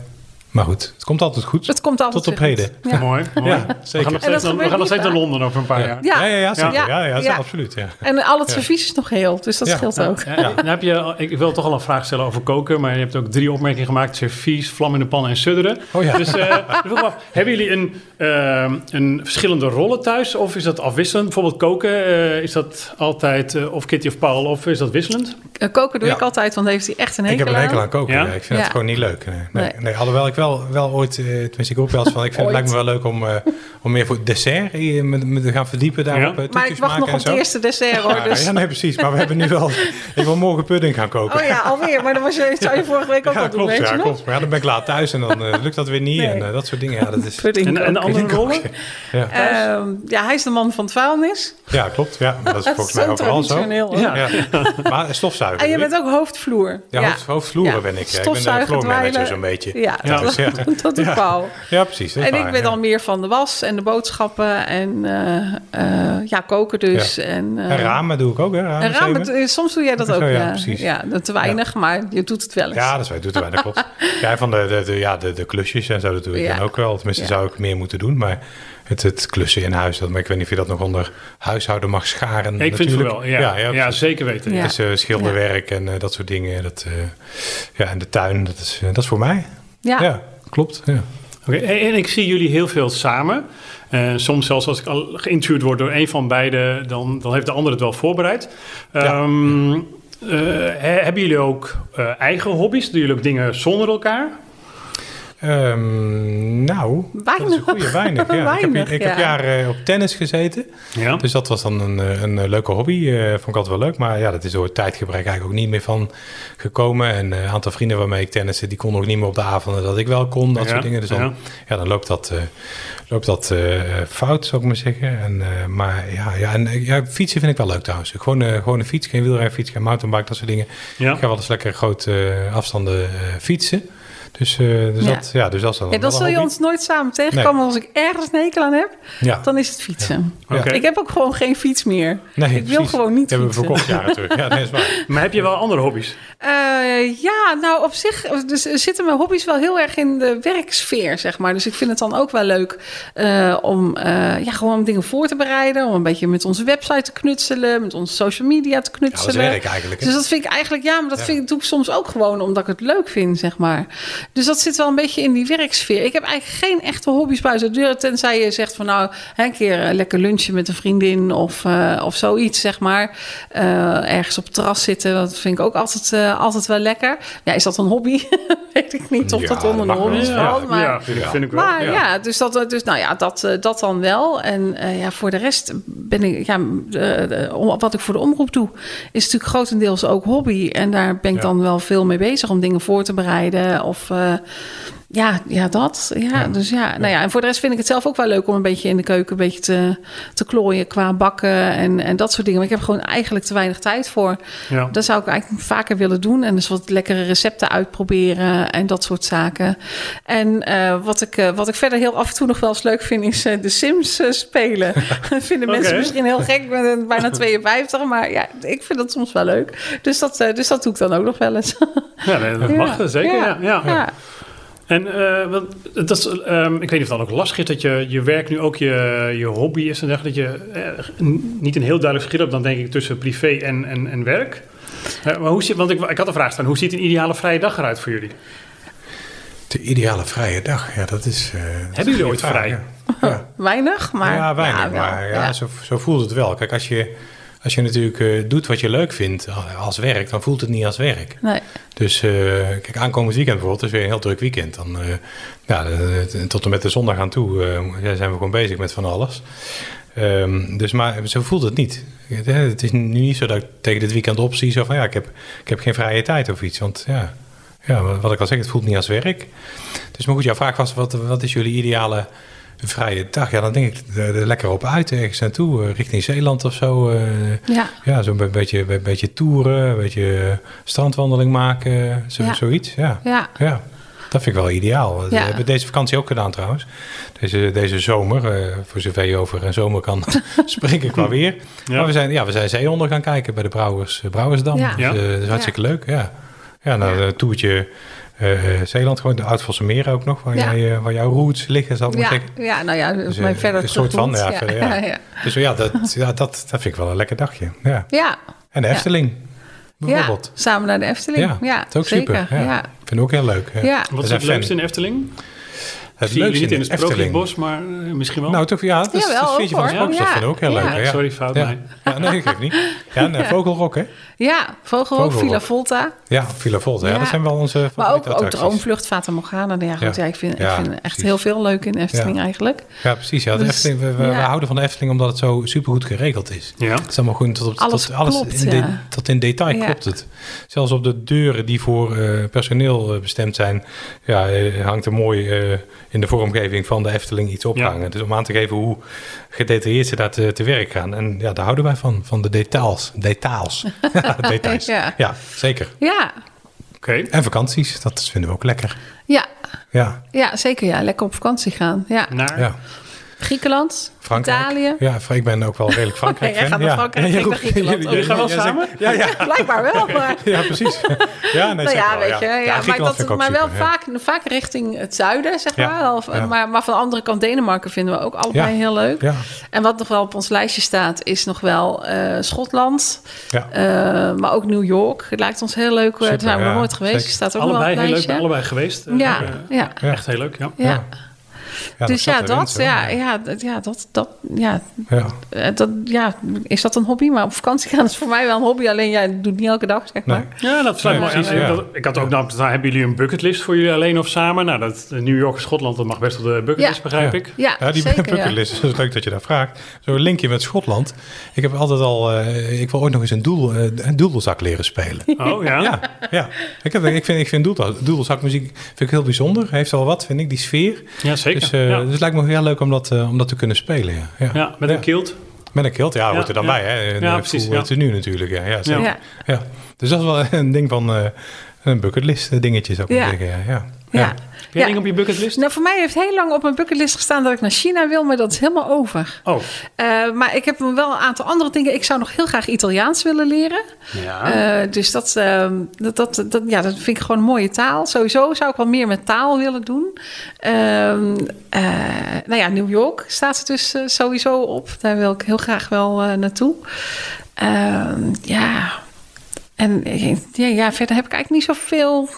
maar goed, het komt altijd goed. Het komt altijd Tot op heden. Ja. Mooi, mooi. Ja, We zeker. gaan nog En dat steeds, naar- we gaan nog steeds naar vaak. Londen over een paar jaar. Ja. Ja, ja, ja, zeker. Ja. Ja, ja, Ja. absoluut. Ja. En al het Ja. servies is nog heel, dus dat Ja. scheelt Ja, ook. dan heb je, ik wil toch al een vraag stellen over koken, maar je hebt ook drie opmerkingen gemaakt: servies, vlam in de pan en sudderen. Oh ja. Dus eh, *laughs* ik af, hebben jullie een, eh, een verschillende rollen thuis of is dat afwisselend? Bijvoorbeeld koken, eh, is dat altijd eh, of Kitty of Paul of is dat wisselend? Eh, Koken doe Ja. ik altijd, want heeft hij echt een Ik hekel heb een hekel aan. aan koken. Ja? Ja? Ik vind Ja. het gewoon niet leuk. Nee, nee. Nee. nee. alhoewel ik wel, wel ooit, eh, tenminste ik roep wel eens van, ik vind het lijkt me wel leuk om, eh, om meer voor dessert eh, me, me te gaan verdiepen daarop. Ja. eh, Maar ik wacht maken nog op het eerste dessert hoor. Ja, Dus... ja, nee, precies. Maar we hebben nu wel, ik wil morgen pudding gaan koken. Oh ja, alweer. Maar dat was je, *laughs* zou je vorige week ook Ja, al doen, klopt, weet ja, je nog? klopt. Maar ja, dan ben ik laat thuis en dan eh, lukt dat weer niet. Nee. En eh, dat soort dingen, ja, dat is... Pudding En, en de koken. andere rollen? Ja, Ehm, ja, hij is de man van het vuilnis. ja klopt. Ja, dat is *laughs* volgens mij overal zo. Ja. *laughs* Maar stofzuiger. En je bent ook hoofdvloer. Ja, hoofd, hoofdvloeren Ja. ben ik. Ik ben Stofzuigen, de floor manager dweilen. zo'n beetje. Ja, Ja. dat, Dus ja. *laughs* dat Ja. Paul. Ja, precies. En ik ben ja. dan meer van de was en de boodschappen en eh, eh, ja, koken dus. En, eh, En ramen doe ik ook, hè? en Ramen ramen, soms doe jij dat Zo, *laughs* ook, ja, ja. precies. Ja, dat te weinig, maar je doet het wel eens. Ja, dat is waar. Doet er weinig, klopt. *laughs* Ja, van de, de, de, ja, de, de klusjes en zo, dat doe ik Ja. dan ook wel. Tenminste, Ja. zou ik meer moeten doen. Maar het, het klussen in huis, dat, maar ik weet niet of je dat nog onder huishouden mag scharen. Ik vind het natuurlijk. wel, ja. Ja, zeker weten. Ja. Het eh, schilderwerk en dat soort dingen. Dat, eh, ja, en de tuin, dat is, dat is voor mij. Ja. Ja, klopt. Ja. Oké, en en ik zie jullie heel veel samen. Eh, soms zelfs als ik al geïnterviewd word door een van beiden, dan, dan heeft de ander het wel voorbereid. Ehm, eh, he- hebben jullie ook eh, eigen hobby's? Doen jullie ook dingen zonder elkaar? Ehm, nou, dat is een Weinig. goede weinig. Ja. *laughs* ik heb, Weinig, ik heb ja. jaren op tennis gezeten. Ja. Dus dat was dan een, eh, een eh, leuke hobby. eh, vond ik altijd wel leuk. Maar ja, dat is door het tijdgebrek eigenlijk ook niet meer van gekomen. En eh, een aantal vrienden waarmee ik tenniste, die konden ook niet meer op de avonden dat ik wel kon. Dat Ja, soort dingen. Dus dan, ja. ja. dan loopt dat, eh, loopt dat eh, fout, zou ik maar zeggen. En, eh, maar ja, ja, en, ja, fietsen vind ik wel leuk trouwens. Gewoon, eh, gewoon een fiets, geen wielrenfiets, geen mountainbike, dat soort dingen. Ja. Ik ga wel eens lekker grote afstanden eh, fietsen. Dus, eh, dus, Ja. Dat, ja, dus dat is dan Ja, dan zul je ons nooit samen tegenkomen. Als ik ergens een hekel aan heb, Ja. dan is het fietsen. Ja. Ik heb ook gewoon geen fiets meer. Nee, ik wil precies. gewoon niet Die hebben we fietsen. verkocht jaren terug. Ja, dat is waar. *laughs* Maar heb je wel andere hobby's? Eh, ja, nou op zich dus, zitten mijn hobby's wel heel erg in de werksfeer, zeg maar. Dus ik vind het dan ook wel leuk eh, om eh, ja, gewoon dingen voor te bereiden. Om een beetje met onze website te knutselen, met onze social media te Ja, dat knutselen. is werk eigenlijk. hè. Dus dat vind ik eigenlijk, ja, maar dat Ja. vind ik, doe ik soms ook gewoon omdat ik het leuk vind, zeg maar. Dus dat zit wel een beetje in die werksfeer. Ik heb eigenlijk geen echte hobby's buiten de deur, tenzij je zegt van nou, hè, een keer eh, lekker lunchen met een vriendin of, eh, of zoiets, zeg maar. Eh, ergens op het terras zitten, dat vind ik ook altijd, altijd wel lekker. Ja, is dat een hobby? *laughs* Weet ik niet of Ja, dat onder hobby's Ja, valt. Maar, ja, vind, ik- vind ik wel. maar ja. ja, dus, dat, dus nou ja, dat, eh, dat dan wel. En eh, ja, voor de rest ben ik, ja, wat ik voor de omroep doe, is natuurlijk grotendeels ook hobby. En daar ben ik Ja. dan wel veel mee bezig om dingen voor te bereiden. Of eh, ja, ja, dat. Ja, Ja. Dus ja, nou ja, en voor de rest vind ik het zelf ook wel leuk om een beetje in de keuken een beetje te, te klooien qua bakken en, en dat soort dingen. Maar ik heb gewoon eigenlijk te weinig tijd voor. Ja. Dat zou ik eigenlijk vaker willen doen. En dus wat lekkere recepten uitproberen en dat soort zaken. En eh, wat, ik, eh, wat ik verder heel af en toe nog wel eens leuk vind, is eh, de Sims spelen. *laughs* Dat vinden mensen misschien heel gek. Eh, bijna *laughs* 52, maar ja, ik vind dat soms wel leuk. Dus dat, dus dat doe ik dan ook nog wel eens. Ja, nee, dat *laughs* mag Ja, zeker. Ja. Ja. En eh, wat, dat is, ehm, ik weet niet of dat ook lastig is dat je, je werk nu ook je, je hobby is. En dat je eh, niet een heel duidelijk verschil hebt dan denk ik tussen privé en, en, en werk. Eh, maar hoe zit, want ik, ik had een vraag staan. Hoe ziet een ideale vrije dag eruit voor jullie? De ideale vrije dag, ja, dat is... eh, dat een jullie ooit vrij? ja. Ja. *laughs* Weinig, maar... ja, weinig. maar ja, Zo, zo voelt het wel. Kijk, als je, als je natuurlijk eh, doet wat je leuk vindt als werk, dan voelt het niet als werk. Nee. Dus eh, kijk, aankomend weekend bijvoorbeeld, is weer een heel druk weekend. Dan, eh, ja, eh, tot en met de zondag aan toe eh, zijn we gewoon bezig met van alles. Ehm, dus maar zo voelt het niet. Het, eh, het is nu niet zo dat ik tegen dit weekend opzie zo van ja, ik heb, ik heb geen vrije tijd of iets. Want ja, ja, wat ik al zeg, het voelt niet als werk. Dus maar goed, jouw vraag was, wat, wat is jullie ideale vrije dag? Ja, dan denk ik er er lekker op uit ergens naartoe, eh, richting Zeeland of zo. eh, Ja. ja, zo'n be- beetje, be- beetje toeren, een beetje strandwandeling maken, zo, Ja. zoiets. Ja. Ja. ja, dat vind ik wel ideaal. Ja. hebben we deze vakantie ook gedaan trouwens. Deze, deze zomer, eh, voor zover je over een zomer kan *laughs* spreken qua weer. Ja. Maar we zijn, ja, we zijn zeehonden gaan kijken bij de Brouwers, Brouwersdam. Ja. Dus, Ja. dat is hartstikke leuk, ja. Ja, nou, een toertje Zeeland, gewoon de Oud-Valse Meer ook nog, waar, Ja. jij, eh, waar jouw roots liggen, zal ik maar Ja, zeggen. ja, nou ja, Dus, mij eh, verder een soort van, ja, verder, ja. *laughs* ja. Dus ja, dat, ja dat, dat vind ik wel een lekker dagje. Ja. Ja, En de. Efteling, ja, bijvoorbeeld. samen naar de Efteling. Ja, Ja, dat is ook zeker. super. Ja. Ja. Ik vind het ook heel leuk. Ja. Ja. Wat is het leukste in Efteling? Het Zie je leukste niet in de het Sprookjesbos, maar eh, misschien wel? Nou, toch, ja, dat, is, Jawel, dat ook, vind je van hoor. Sprookjes, dat Ja. vind ik ook heel Ja. leuk. hè, Ja. Sorry, fout ja. mij. Ja, nee, ik ook niet. Ja, nee, *laughs* Ja. Vogelrok, hè? Ja, Vogelrok. Villa Volta. Ja, Villa Volta. Ja. Ja. dat zijn wel onze Maar ook, ook. Droomvlucht, Fata Morgana. Nou Ja, goed, Ja. ja. ik vind, Ja, ik vind echt heel veel leuk in Efteling Ja. eigenlijk. Ja, precies. Ja, de Dus, Efteling, we, we, we ja. houden van de Efteling omdat het zo supergoed geregeld is. Ja. Het is allemaal goed tot, op, Alles tot alles klopt, in, de- ja. tot in detail Ja. klopt het. Zelfs op de deuren die voor eh, personeel eh, bestemd zijn, ja, hangt er mooi eh, in de vormgeving van de Efteling iets opgehangen. Dus om aan te geven hoe gedetailleerd ze daar te, te werk gaan. En ja, daar houden wij van, van de details. Details. *laughs* Details. Ja. ja, zeker. Ja, Oké. En vakanties, dat vinden we ook lekker. ja, Ja, ja, zeker ja. Lekker op vakantie gaan. Ja. Naar? ja. Griekenland, Frankrijk. Italië. Ja, ik ben ook wel redelijk *laughs* Frankrijk Jij fan. gaat naar ja. Frankrijk, Ja, naar Griekenland. *laughs* jullie- gaan wel samen? *laughs* Ja, ja. Blijkbaar wel, maar... Ja, precies. Ja, nee, Nou ja, wel, weet je. Ja, maar, dat, maar wel super, vaak, vaak richting het zuiden, zeg maar. Of, maar. Maar van de andere kant Denemarken vinden we ook allebei heel leuk. Ja, En wat nog wel op ons lijstje staat, is nog wel eh, Schotland. ja. Eh, maar ook New York. Het lijkt ons heel leuk. Daar Super, zijn we nog nooit geweest. Staat ook Allebei heel leuk, allebei geweest. Eh, Ja, eh, ja, Ja. Echt heel leuk, ja. Ja. Dus dat ja, dat, zo, ja, ja, dat, ja, dat, dat, ja, Ja. eh, dat, ja, is dat een hobby? Maar op vakantie gaan is voor mij wel een hobby. Alleen jij doet het niet elke dag, zeg maar. Nee. Ja, dat sluit Nee, precies, ja. Dat- Ik had ook nou, nou, hebben jullie een bucketlist voor jullie alleen of samen? Nou, dat New York en Schotland, dat mag best wel de bucketlist, Ja. begrijp Ja. ik. Ja, Ja, die zeker, bucketlist, dat is leuk dat je daar vraagt. Zo'n linkje met Schotland. Ik heb altijd al, eh, ik wil ooit nog eens een, doel, eh, een doedelzak leren spelen. Oh ja? Ja, ja. Ik, heb, ik vind, ik vind doedel, doedelzakmuziek vind ik heel bijzonder. Heeft wel wat, vind ik, die sfeer. Ja, zeker. Dus, eh, ja. dus het lijkt me heel leuk om dat, eh, om dat te kunnen spelen. Ja, ja. ja, met een kilt. Met een kilt, ja, hoort er dan ja. bij. Hè? Een, Ja, eh, precies, ja. tenue natuurlijk. Ja, ja, zeker. Ja. Ja. Dus dat is wel *laughs* een ding van eh, een bucketlist dingetje, zou ik Ja. zeggen. Ja, ja. Ja. Op je bucketlist? Nou, voor mij heeft heel lang op mijn bucketlist gestaan dat ik naar China wil, maar dat is helemaal over. Oh, Uh, maar ik heb wel een aantal andere dingen. Ik zou nog heel graag Italiaans willen leren. ja. Uh, dus dat, uh, dat, dat, dat, ja, dat vind ik gewoon een mooie taal. Sowieso zou ik wel meer met taal willen doen. Ehm, nou ja, New York staat er dus sowieso op. Daar wil ik heel graag wel naartoe. Ehm, ja. En ja, ja, verder heb ik eigenlijk niet zoveel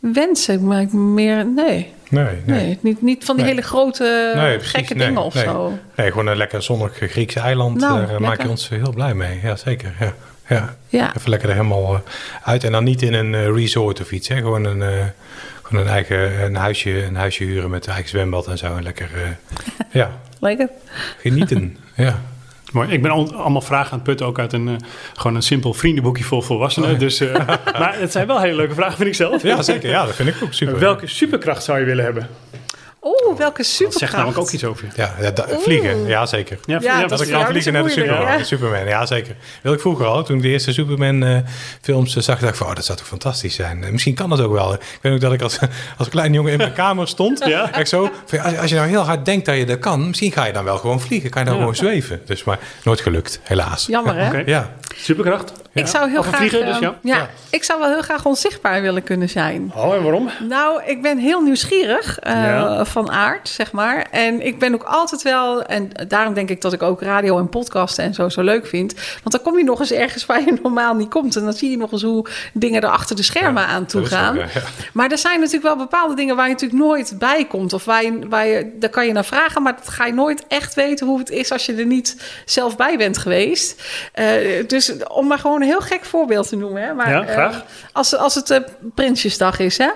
wensen. Maar meer, nee. Nee, nee. nee niet, niet van die Nee. hele grote Nee, gekke dingen of nee. zo. Nee, gewoon een lekker zonnig Griekse eiland. Nou, Daar eh, maak je ons heel blij mee. Ja, zeker. Ja. Ja. Ja. Even lekker er helemaal eh, uit. En dan niet in een eh, resort of iets. Hè. Gewoon, een, gewoon een eigen een huisje, een huisje huren met eigen zwembad en zo. En lekker ja, *laughs* Lekker. genieten. ja. Mooi. Ik ben al, allemaal vragen aan het putten, ook uit een, eh, gewoon een simpel vriendenboekje voor volwassenen. Dus, eh, *laughs* maar het zijn wel hele leuke vragen, vind ik zelf. ja, zeker. Ja, dat vind ik ook super. Welke superkracht zou je willen hebben? Oeh, welke Dat superkracht. zegt namelijk ook iets over je. Ja, ja, da- vliegen. Ja, zeker. Ja, ja, Dat is ik kan vliegen naar de Superman. ja. Superman, ja zeker. Wil ik vroeger al. Toen ik de eerste Superman-films zag, dacht ik van, oh, dat zou toch fantastisch zijn. Eh, Misschien kan dat ook wel. Ik weet ook dat ik als, *laughs* als klein jongen in mijn kamer stond. *laughs* Ja. Echt zo. van, als, als je nou heel hard denkt dat je dat kan, misschien ga je dan wel gewoon vliegen. Kan je dan Ja. gewoon zweven. Dus maar nooit gelukt, helaas. Jammer, hè? Ja. Superkracht? Ja. Ik zou heel graag. vliegen, dus eh, ja. ja, ik zou wel heel graag onzichtbaar willen kunnen zijn. Oh, en waarom? Nou, ik ben heel nieuwsgierig eh, Ja. Van aard, zeg maar. En ik ben ook altijd wel, en daarom denk ik dat ik ook radio en podcasten en zo zo leuk vind. Want dan kom je nog eens ergens waar je normaal niet komt. En dan zie je nog eens hoe dingen er achter de schermen Ja, aan toe gaan. ook, ja, ja. Maar er zijn natuurlijk wel bepaalde dingen waar je natuurlijk nooit bij komt. Of waar je, waar je, daar kan je naar vragen, maar dat ga je nooit echt weten hoe het is als je er niet zelf bij bent geweest. Eh, dus om maar gewoon een heel gek voorbeeld te noemen. Hè? Maar, Ja, graag. eh, als, als het eh, Prinsjesdag is, hè,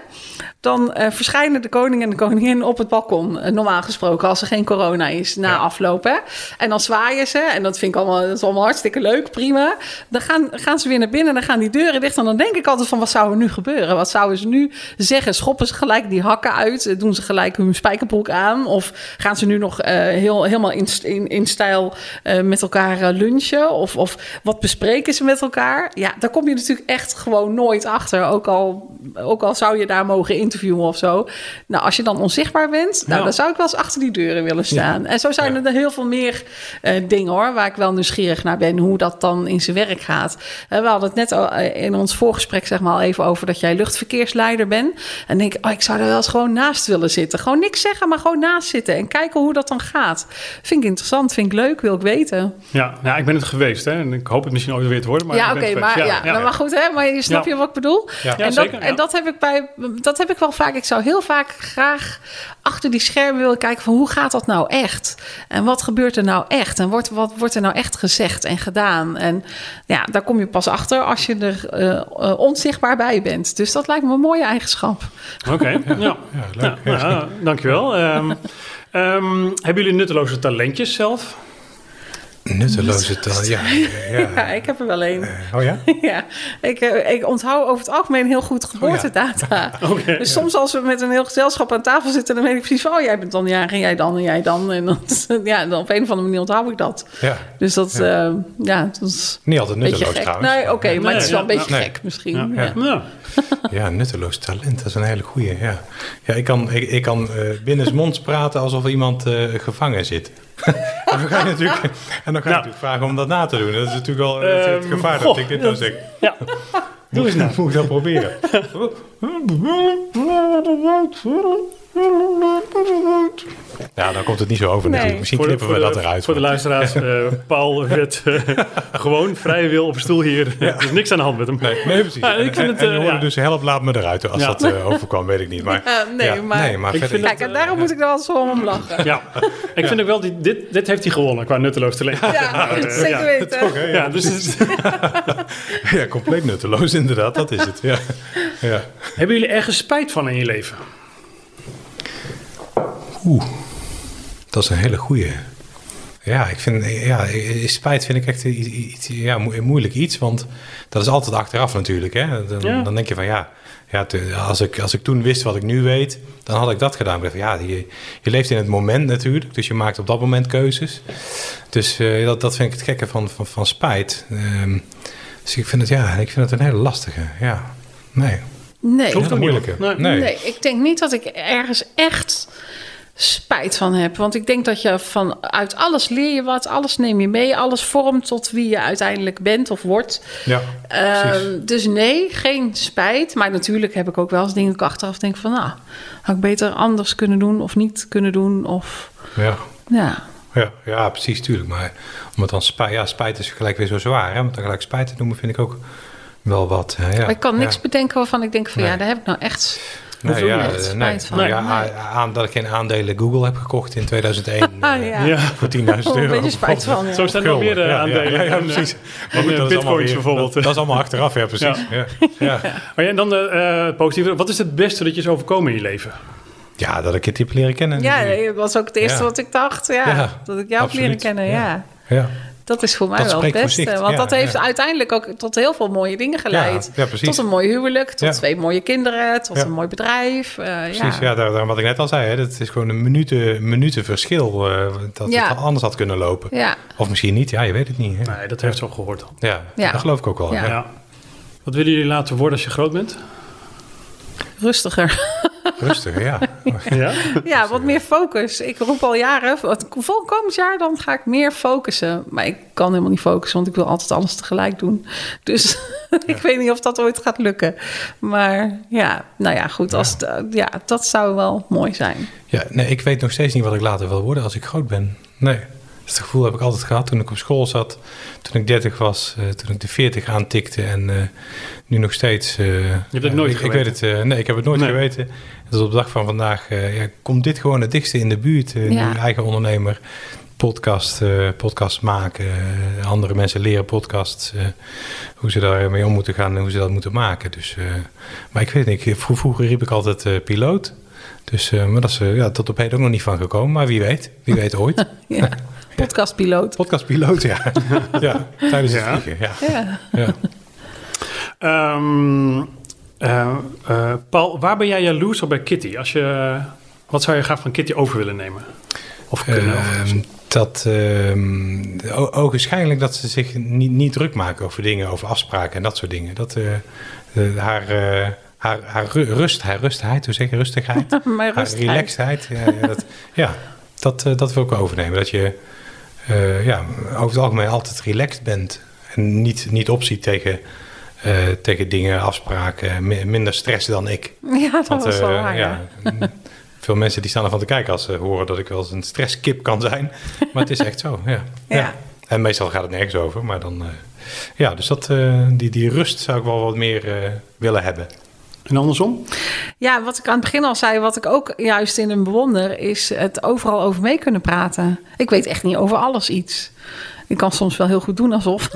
dan verschijnen de koning en de koningin op het balkon. eh, normaal gesproken, als er geen corona is, na Ja. Hè? En dan zwaaien ze, en dat vind ik allemaal, dat is allemaal hartstikke leuk, prima. Dan gaan, gaan ze weer naar binnen, dan gaan die deuren dicht. En dan denk ik altijd van, wat zou er nu gebeuren? Wat zouden ze nu zeggen? Schoppen ze gelijk die hakken uit? Eh, Doen ze gelijk hun spijkerbroek aan? Of gaan ze nu nog eh, heel, helemaal in, in, in stijl met elkaar lunchen? Of, of wat bespreken ze met elkaar? Ja, daar kom je natuurlijk echt gewoon nooit achter. Ook al, ook al zou je daar mogen interviewen of zo. Nou, als je dan onzichtbaar bent, nou, Ja. dan zou ik wel eens achter die deuren willen staan. En zo zijn er heel veel meer eh, dingen hoor, waar ik wel nieuwsgierig naar ben, hoe dat dan in zijn werk gaat. Eh, we hadden het net al, eh, in ons voorgesprek zeg maar al even over dat jij luchtverkeersleider bent. En denk ik, oh, ik zou er wel eens gewoon naast willen zitten. Gewoon niks zeggen, maar gewoon naast zitten en kijken hoe dat dan gaat. Vind ik interessant, vind ik leuk, wil ik weten. Ja, nou, ik ben het geweest hè. En ik hoop het misschien ooit weer te worden. Maar ja, oké, het maar, ja, nou, maar goed, hè, maar je snap je wat ik bedoel? En, dat, en dat heb ik bij, dat heb ik wel vaak. Ik zou heel vaak graag achter die schermen willen kijken van hoe gaat dat nou echt? En wat gebeurt er nou echt? En wordt, wat wordt er nou echt gezegd en gedaan? En ja, daar kom je pas achter als je er eh, eh, onzichtbaar bij bent. Dus dat lijkt me een mooie eigenschap. Oké, *laughs* ja. Ja, ja. leuk. nou, ja, dankjewel. Ehm, ehm, hebben jullie nutteloze talentjes zelf? Nutteloze taal. Ja, ja. *laughs* Ja, ik heb er wel een. Oh ja? *laughs* Ja, ik, eh, ik onthoud over het algemeen heel goed geboortedata. *laughs* Oké. Dus soms als we met een heel gezelschap aan tafel zitten, dan weet ik precies van, oh, jij bent dan jarig en jij dan en jij dan. En dat, ja, dan op een of andere manier onthoud ik dat. Ja. Dus dat, ja, ja dat is Niet altijd nutteloos trouwens. Nee, oké, maar het is wel een ja, beetje nee. gek misschien. Ja, Ja. ja. Ja, nutteloos talent, dat is een hele goeie. Ja, ja ik kan, ik, ik kan eh binnensmonds praten alsof iemand eh, gevangen zit. En dan ga je natuurlijk, en dan ga je natuurlijk vragen om dat na te doen. Dat is natuurlijk wel eh, het Ehm, gevaar dat goh, ik dit nou zeg. Ja, doe eens nou. Moet ik dat proberen? *laughs* Ja, dan komt het niet zo over Nee. Misschien de- knippen we dat de- eruit. Voor de luisteraars, *laughs* eh, Paul werd eh, gewoon vrije wil op stoel hier. Er is niks aan de hand met hem. Nee, nee, precies. Ja, ik en, vind en, het, en eh, je hoorde ja. dus help, laat me eruit. Als Ja. dat eh, overkwam, weet ik niet. Maar, nee, ja, maar- nee, maar Ik verder... vind Kijk, en daarom moet ik er altijd zo om lachen. Ja, ik vind ook wel, die, dit, dit heeft hij gewonnen qua nutteloos talent. Ja, zeker ja. weten. Ja, Ja, dus *laughs* ja, compleet nutteloos inderdaad. Dat is het. Ja. Ja. hebben jullie ergens spijt van in je leven? Oeh, dat is een hele goeie. Ja, ik vind, ja, spijt vind ik echt iets, iets- ja, mo- moeilijk iets, want dat is altijd achteraf natuurlijk. Hè? Dan, Ja. dan denk je van ja, ja als, ik, als ik toen wist wat ik nu weet, dan had ik dat gedaan. Dacht, ja, je, je leeft in het moment natuurlijk, dus je maakt op dat moment keuzes. Dus eh, dat, dat vind ik het gekke van, van, van spijt. Ehm, dus ik vind het, ja, ik vind het een hele lastige. Ja, nee. Nee. Ook niet, moeilijke. Nee. Nee. ik denk niet dat ik ergens echt spijt van heb. Want ik denk dat je van uit alles leer je wat, alles neem je mee, alles vormt tot wie je uiteindelijk bent of wordt. Ja. Ehm, dus nee, geen spijt. Maar natuurlijk heb ik ook wel eens dingen ik achteraf denk van, nou, had ik beter anders kunnen doen of niet kunnen doen. Of Ja. ja, Ja, ja, precies, tuurlijk. Maar om het dan spijt, ja, spijt is gelijk weer zo zwaar. Hè? Om het gelijk spijt te noemen vind ik ook wel wat. hè, ja. Maar ik kan niks Ja. bedenken waarvan ik denk van, Nee. ja, daar heb ik nou echt. Nee, ja, nee. van. Ja, aan, dat ik geen aandelen Google heb gekocht in 2001. Ah, *laughs* eh, ja. Voor 10.000 Oh, euro. een beetje spijt van. ja. Zo staan er nog meer eh, Ja, aandelen. Ja, precies. dat is allemaal bitcoins weer- bijvoorbeeld. Dat, dat is allemaal achteraf, ja, precies. Ja. Ja. *laughs* Oh ja, en dan de eh, positieve. Wat is het beste dat je is overkomen in je leven? Ja, dat ik het heb leren kennen. Ja, dat was ook het eerste Ja. wat ik dacht. Ja, Ja, dat ik jou heb leren kennen. Ja. Ja. Dat is voor mij Dat wel het beste. Want ja, dat heeft ja. uiteindelijk ook tot heel veel mooie dingen geleid. Ja, ja, precies. Tot een mooi huwelijk, tot Ja. twee mooie kinderen, tot Ja. een mooi bedrijf. eh, Precies, ja. ja, daar, daar- wat ik net al zei, hè, dat is gewoon een minuten, minuten verschil eh, dat Ja. het anders had kunnen lopen. Ja. Of misschien niet, ja, je weet het niet. Hè? Nee, dat heeft zo gehoord. al. Ja, Ja. dat geloof ik ook wel. Ja. Ja. Ja. Wat willen jullie laten worden als je groot bent? rustiger. *laughs* Rustig, ja. *laughs* Ja? ja, wat meer focus. Ik roep al jaren, vol komend jaar dan ga ik meer focussen. Maar ik kan helemaal niet focussen, want ik wil altijd alles tegelijk doen. Dus *laughs* ik weet niet of dat ooit gaat lukken. Maar ja, nou ja, goed. Als het, eh, ja, dat zou wel mooi zijn. ja nee, ik weet nog steeds niet wat ik later wil worden als ik groot ben. Nee. Dat gevoel heb ik altijd gehad toen ik op school zat. Toen ik 30 was, eh, toen ik de 40 aantikte. En eh, nu nog steeds. eh, Je hebt het nooit ik, ik weet het, eh, nee, ik heb het nooit Nee. geweten. Dus op de dag van vandaag eh, ja, komt dit gewoon het dichtste in de buurt. eh, Ja. nu eigen ondernemer. Podcast, eh, podcast maken. andere mensen leren podcasts. eh, hoe ze daarmee om moeten gaan en hoe ze dat moeten maken. Dus, eh, maar ik weet niet, vroeger riep ik altijd eh, piloot. Dus, eh, maar dat is ja, tot op heden ook nog niet van gekomen. Maar wie weet, wie weet ooit. *laughs* Ja. Podcastpiloot. Podcastpiloot, ja. *laughs* ja, tijdens Ja. het vliegen, ja. Ja. ja. Ehm, eh, eh, Paul, waar ben jij jaloers op bij Kitty? Als je, wat zou je graag van Kitty over willen nemen? Of kunnen? of- Ehm, dat ehm, ogenschijnlijk dat ze zich niet, niet druk maken over dingen, over afspraken en dat soort dingen. Dat eh, haar, eh, haar, haar ru- rust, haar rustheid, hoe zeg je rustigheid? *laughs* Mijn haar relaxedheid. Ja, dat, ja, dat, dat wil ik wel overnemen. Dat je eh, ja, over het algemeen altijd relaxed bent en niet, niet opziet tegen, eh, tegen dingen, afspraken, mi- minder stress dan ik. *laughs* Ja, dat Want, was wel eh, waar, ja. *laughs* veel mensen die staan ervan te kijken als ze horen dat ik wel eens een stresskip kan zijn. *laughs* Maar het is echt zo, ja. ja. Ja. En meestal gaat het nergens over, maar dan... eh, ja, dus dat, eh, die, die rust zou ik wel wat meer eh, willen hebben. En andersom? Ja, wat ik aan het begin al zei, wat ik ook juist in hem bewonder, is het overal over mee kunnen praten. Ik weet echt niet over alles iets. Ik kan soms wel heel goed doen alsof.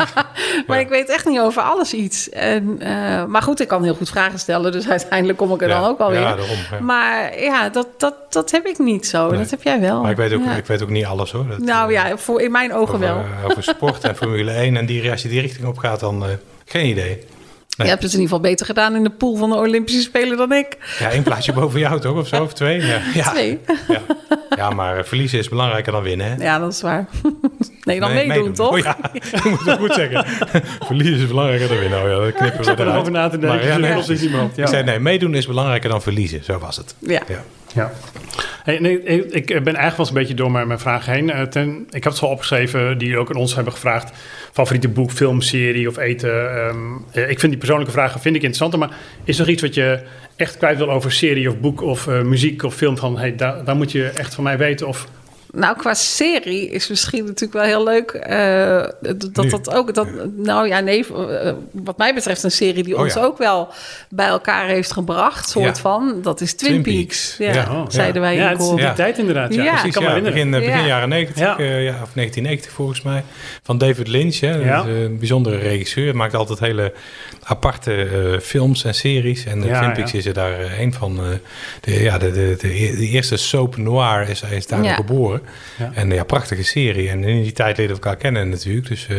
*laughs* maar ik weet echt niet over alles iets. En, eh, maar goed, ik kan heel goed vragen stellen, dus uiteindelijk kom ik er dan ook wel ja, weer. daarom. Maar ja, dat, dat, dat heb ik niet zo. Nee. Dat heb jij wel. Maar ik weet ook, ik weet ook niet alles hoor. Dat, Nou eh, ja, voor, in mijn ogen over, wel. eh, over sport en Formule 1 en die, als je die richting op gaat, dan eh, geen idee. Nee. Je hebt het in ieder geval beter gedaan in de pool van de Olympische Spelen dan ik. Ja, één plaatsje *laughs* boven jou toch, of zo, of twee? Ja, *laughs* ja. Twee. *laughs* Ja, ja maar eh, verliezen is belangrijker dan winnen, hè? Ja, dat is waar. Nee, dan Nee, meedoen, toch? Oh ja, ik moet het goed zeggen. verliezen is belangrijker dan winnen. Oh ja, dat knippen we Ik zat eruit. erover na te denken. Maar ja, nee. Ik zei nee, meedoen is belangrijker dan verliezen. Zo was het. Ja. Ja. Hey, nee, ik ben eigenlijk wel eens een beetje door mijn, mijn vragen heen. Eh, ik heb het zo opgeschreven, die ook aan ons hebben gevraagd. Favoriete boek, film, serie of eten. Ehm, eh, ik vind die persoonlijke vragen vind ik interessanter. Maar is er iets wat je echt kwijt wil over serie of boek of eh, muziek of film? Van, hey, daar, daar moet je echt van mij weten. Of, Nou, qua serie is misschien natuurlijk wel heel leuk. eh, dat Nu? dat ook. Dat, nou ja, nee. eh, wat mij betreft een serie die Oh, ons ja. ook wel bij elkaar heeft gebracht. Soort Ja. van. Dat is Twin, Twin Peaks. Peaks. Ja, Ja, oh, zeiden wij ja, in het die Ja. tijd inderdaad. Ja, Ja. Ik kan me ja, herinneren. begin, eh, begin Ja. jaren 90, Ja. of 1990 volgens mij. Van David Lynch. Hè, Ja. Dat is een bijzondere regisseur. Hij maakt altijd hele aparte eh, films en series. En Twin Peaks ja. is er daar eh, een van. eh, de, ja, de, de, de, de eerste soap noir is, is daar Ja. geboren. Ja. En ja, prachtige serie. En in die tijd leren we elkaar kennen natuurlijk. Dus eh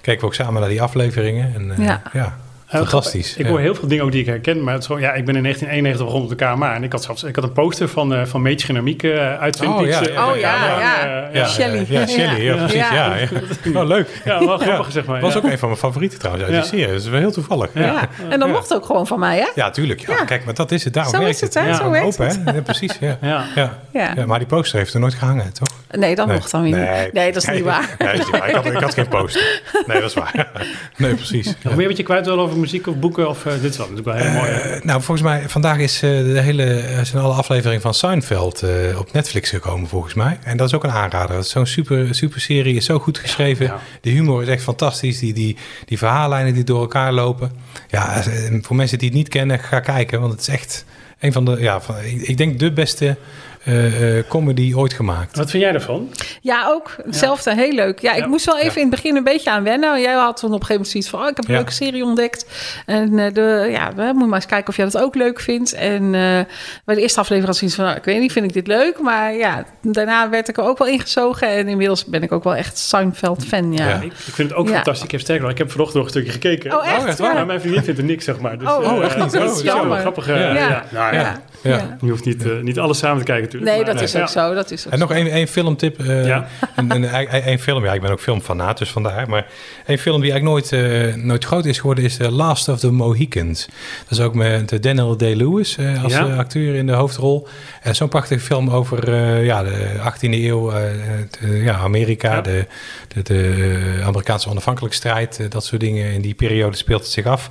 kijken we ook samen naar die afleveringen. En, eh, Ja. Fantastisch. Ik ja. hoor heel veel dingen ook die ik herken. Maar het is zo, ja, ik ben in 1991 begonnen op de KMA. En ik had zelfs ik had een poster van, eh van Meetje Dynamiek eh uit Twin Oh, ja, eh, ja, Oh ja, ja. Ja, Shelley. eh, Ja, Shelley, ja, Ja. precies. Ja. Ja. Ja, Oh, leuk. Ja, wel grappig zeg maar. was ook een van mijn favorieten trouwens uit Ja. die serie. Dat is wel heel toevallig. Ja. Ja. En dat mocht ook gewoon van mij, hè? Ja, tuurlijk. Ja, Ja. Kijk, maar dat is het. Daarom Zo werkt is het, hè? Ja, Zo werkt open, het. hè? Ja, precies, ja. Ja. Ja. Ja. Ja, maar die poster heeft er nooit gehangen, toch? Nee, dat mocht dan weer niet. Nee, dat is niet waar. Nee, dat is niet waar. Ik, had, ik had geen poster. Nee, dat is waar. *laughs* Nee, precies. Nog meer wat je kwijt wil over muziek of boeken? Of, eh, dit is wel natuurlijk wel heel mooi. Eh, nou, volgens mij, vandaag is eh, de hele, zijn alle afleveringen van Seinfeld op Netflix gekomen, volgens mij. En dat is ook een aanrader. Dat is zo'n super, super serie, is zo goed geschreven. Ja. De humor is echt fantastisch. Die, die, die verhaallijnen die door elkaar lopen. Ja, voor mensen die het niet kennen, ga kijken. Want het is echt een van de, ja, van, ik, ik denk de beste eh, eh, comedy ooit gemaakt. Wat vind jij ervan? Ja, ook. Hetzelfde. Heel leuk. Ja, ik Ja. moest wel even Ja. in het begin een beetje aan wennen. Jij had toen op een gegeven moment zoiets van... Oh, ik heb een Ja. leuke serie ontdekt. En eh, de, ja, we moeten maar eens kijken of jij dat ook leuk vindt. En eh, bij de eerste aflevering had ik zoiets van... nou, ik weet niet, vind ik dit leuk? Maar ja, daarna werd ik er ook wel ingezogen. En inmiddels ben ik ook wel echt Seinfeld-fan, ja. Ja. Ik, ik vind het ook Ja. fantastisch. Ik heb sterker nog, ik heb vanochtend nog een stukje gekeken. Oh, echt? echt waar? Ja. Maar mijn vriendin vindt er niks, zeg maar. Dus, Oh, oh, echt niet? Dat Oh, dat is wel. Ja. Ja. Nou, ja. Ja. Je hoeft niet, eh, niet alles samen te kijken natuurlijk. Nee, maar, dat is eh, ook ja. zo. Dat is ook En nog zo. één één filmtip. eh, Ja. een, een, een, een film, ja, ik ben ook filmfanaat, dus vandaar. Maar een film die eigenlijk nooit, eh, nooit groot is geworden, is The Last of the Mohicans. Dat is ook met Daniel Day-Lewis eh, als Ja. acteur in de hoofdrol. En zo'n prachtige film over eh, ja, de 18e eeuw, het, ja, Amerika, Ja. de, de, de Amerikaanse onafhankelijkheidsstrijd, dat soort dingen. In die periode speelt het zich af.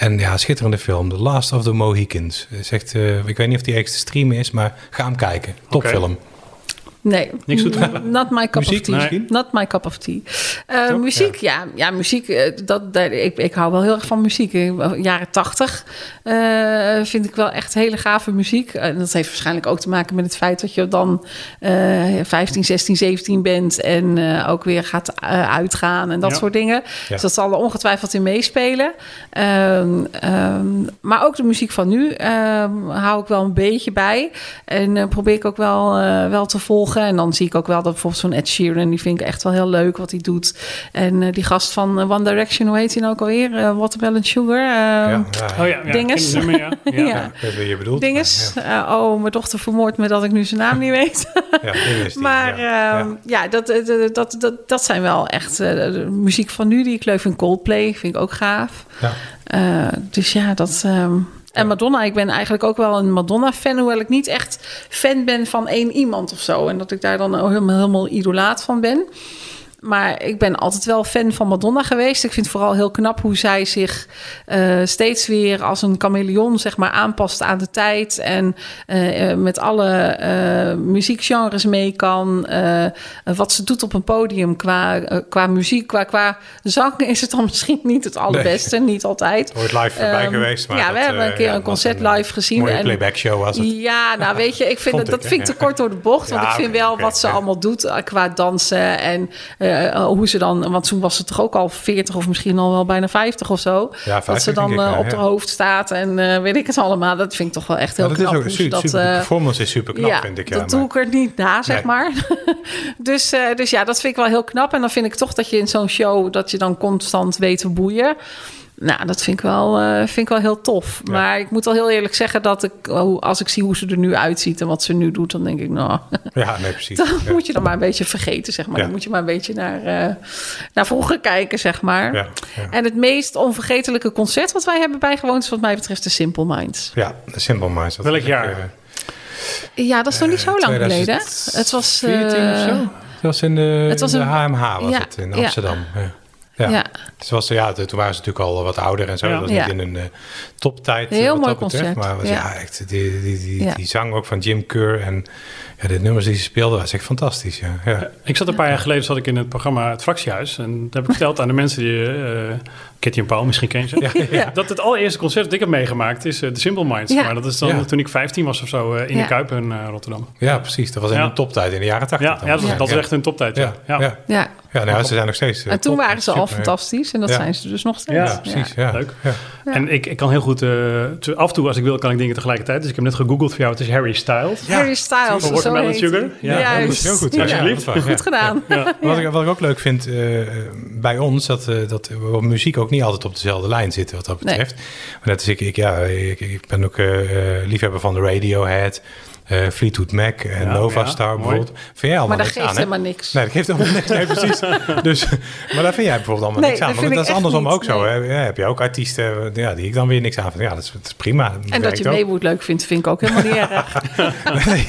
En ja, schitterende film. The Last of the Mohicans. Zegt, eh ik weet niet of die ergens te streamen is, maar ga hem kijken. Topfilm. Nee, Niks toe te not my cup Muziek of tea. misschien? Not my cup of tea. Uh, muziek, ja. ja, muziek, eh, dat, ik, ik hou wel heel erg van muziek. In jaren tachtig eh, vind ik wel echt hele gave muziek. En dat heeft waarschijnlijk ook te maken met het feit dat je dan eh 15, 16, 17 bent en eh, ook weer gaat eh, uitgaan en dat Ja. soort dingen. Dus dat zal er ongetwijfeld in meespelen. Ehm, ehm, maar ook de muziek van nu ehm, hou ik wel een beetje bij. En eh, probeer ik ook wel, eh, wel te volgen. En dan zie ik ook wel dat bijvoorbeeld zo'n Ed Sheeran... die vind ik echt wel heel leuk wat hij doet. En eh, die gast van eh, One Direction, hoe heet hij nou ook alweer? Eh, Watermelon Sugar. ehm, Ja, ja, Oh ja, ja Dinges. nummer, ja. *laughs* ja. Je bedoelt. Dinges. oh, mijn dochter vermoordt me dat ik nu zijn naam niet weet. Dinges *laughs* Maar ja. ehm, Ja. ja, dat, dat, dat, dat, dat zijn wel echt eh, de muziek van nu die ik leuk vind. Coldplay vind ik ook gaaf. Ja. Eh, dus ja, dat. ehm, en Madonna, ik ben eigenlijk ook wel een Madonna-fan, hoewel ik niet echt fan ben van één iemand of zo. En dat ik daar dan helemaal, helemaal idolaat van ben. Maar ik ben altijd wel fan van Madonna geweest. Ik vind het vooral heel knap hoe zij zich eh, steeds weer als een chameleon zeg maar, aanpast aan de tijd. En eh, eh, met alle muziekgenres mee kan. Wat ze doet op een podium qua, qua muziek, qua, qua zang *laughs* is het dan misschien niet het allerbeste. Niet altijd. Ooit live voorbij Ehm, geweest. Maar ja, dat, we hebben een keer ja, een concert een, live gezien. Mooie En- playback show was het. ja, nou weet je, ik vind dat, ik, dat vind ik te kort door de bocht. Want ik vind wel wat ze allemaal doet qua dansen. En eh, hoe ze dan, want toen was ze toch ook al 40 of misschien al wel bijna 50 of zo. Ja, dat 50 ze dan eh, op ja. haar hoofd staat en eh, weet ik het allemaal. Dat vind ik toch wel echt heel Ja, dat is ook super, dat, super, de performance is super knap, vind ik. Ja, dat maar- doe ik er niet na, zeg Nee. maar. *laughs* dus, dus ja, dat vind ik wel heel knap. En dan vind ik toch dat je in zo'n show... dat je dan constant weet te boeien. Nou, dat vind ik wel, eh, vind ik wel heel tof. Ja. Maar ik moet wel heel eerlijk zeggen dat ik... oh, als ik zie hoe ze er nu uitziet en wat ze nu doet... dan denk ik, nou... Ja, nee, precies. *laughs* dan Ja. moet je dan maar een beetje vergeten, zeg maar. Ja. Dan moet je maar een beetje naar, eh, naar vroeger kijken, zeg maar. Ja, ja. En het meest onvergetelijke concert wat wij hebben bijgewoond... is wat mij betreft de Simple Minds. Ja, de Simple Minds. dat Welk jaar? eh, Ja, dat is nog niet zo lang geleden. 2014 Het was... of eh, zo? Het was in de, het was in de een- HMH was ja, het, in ja. Amsterdam. Ja. Ja. ja. Dus was, ja, toen waren ze natuurlijk al wat ouder en zo. Ja. Dat was Ja. niet in een eh, toptijd. Heel wat mooi dat betreft. concert, Maar was, ja. ja. echt, die, die, die, Ja. die zang ook van Jim Kerr en ja, de nummers die ze speelden was echt fantastisch. Ja. Ja. Ik zat een paar jaar geleden zat ik in het programma Het Fractiehuis. En dat heb ik verteld aan de mensen die... eh Kitty en Paul, misschien ken je ze. Ja. Dat het allereerste concert dat ik heb meegemaakt is eh, The Simple Minds. Ja. Maar dat is dan Ja. toen ik 15 was of zo in Ja. de Kuip in eh, Rotterdam. ja, precies. Dat was in Ja. de toptijd in de jaren tachtig. Ja, ja, dat, was- dat is echt een toptijd. Ja. Ja, ja. Ja. Ja, Ja, nou, ze zijn nog steeds. eh, En toen top. waren ze al fantastisch. En dat Ja. zijn ze dus nog steeds. Ja, Ja, precies. Ja. Leuk. Ja. En ik, ik kan heel goed, eh, af en toe als ik wil, kan ik dingen tegelijkertijd. Dus ik heb net gegoogeld voor jou. Het is Harry Styles. Harry Styles. Van zo Watermelon heet Sugar? hij. Ja, heel Juist. goed, heel goed. Ja. Alsjeblieft. Ja. Goed gedaan. Wat, ik, wat ik ook leuk vind eh, bij ons, dat, eh, dat we op muziek ook niet altijd op dezelfde lijn zitten wat dat Nee. betreft. Maar net als ik, ik, ja, ik, ik ben ook liefhebber van de Radiohead, eh, Fleetwood Mac en Ja, Nova ja, Star mooi. bijvoorbeeld. Vind jij allemaal Maar dat niks geeft aan, helemaal niks. Nee, dat geeft helemaal niks. Nee, precies. *laughs* Dus, maar daar vind jij bijvoorbeeld allemaal Nee, niks aan. dat Want vind dat is andersom niet, ook zo. nee. Hè? Ja, heb je ook artiesten ja, die ik dan weer niks aan vind. Ja, dat is, dat is prima. En dat je. Maywood leuk vindt, vind ik ook helemaal niet erg. *laughs* nee,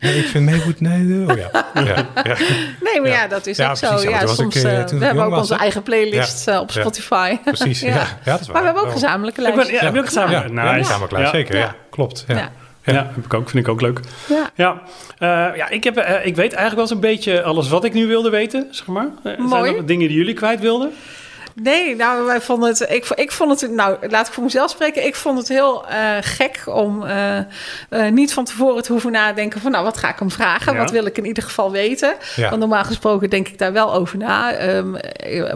nee, ik vind Maywood... Nee, oh ja. ja, ja. Nee, maar ja, Ja. dat is Ja, ook zo. precies, ja, soms, ik, we hebben ook was, onze eigen playlists eh, op. Spotify. *laughs* Precies, ja. ja. dat is waar. Maar we hebben ook gezamenlijke Ik ben, ook gezamenlijk? Ja. Zeker. Klopt. Ja. Ja. Ja, heb ik ook, vind ik ook leuk. Ja. Ja, Eh, ja ik, heb, eh, ik weet eigenlijk wel eens een beetje alles wat ik nu wilde weten, zeg maar. Eh, Zijn er dingen die jullie kwijt wilden? Nee, nou, wij vonden het. Ik, ik vond het. Nou, laat ik voor mezelf spreken. Ik vond het heel eh, gek om eh, eh, niet van tevoren te hoeven nadenken van, nou, wat ga ik hem vragen? Ja. Wat wil ik in ieder geval weten? Ja. Want normaal gesproken denk ik daar wel over na. Ehm, eh,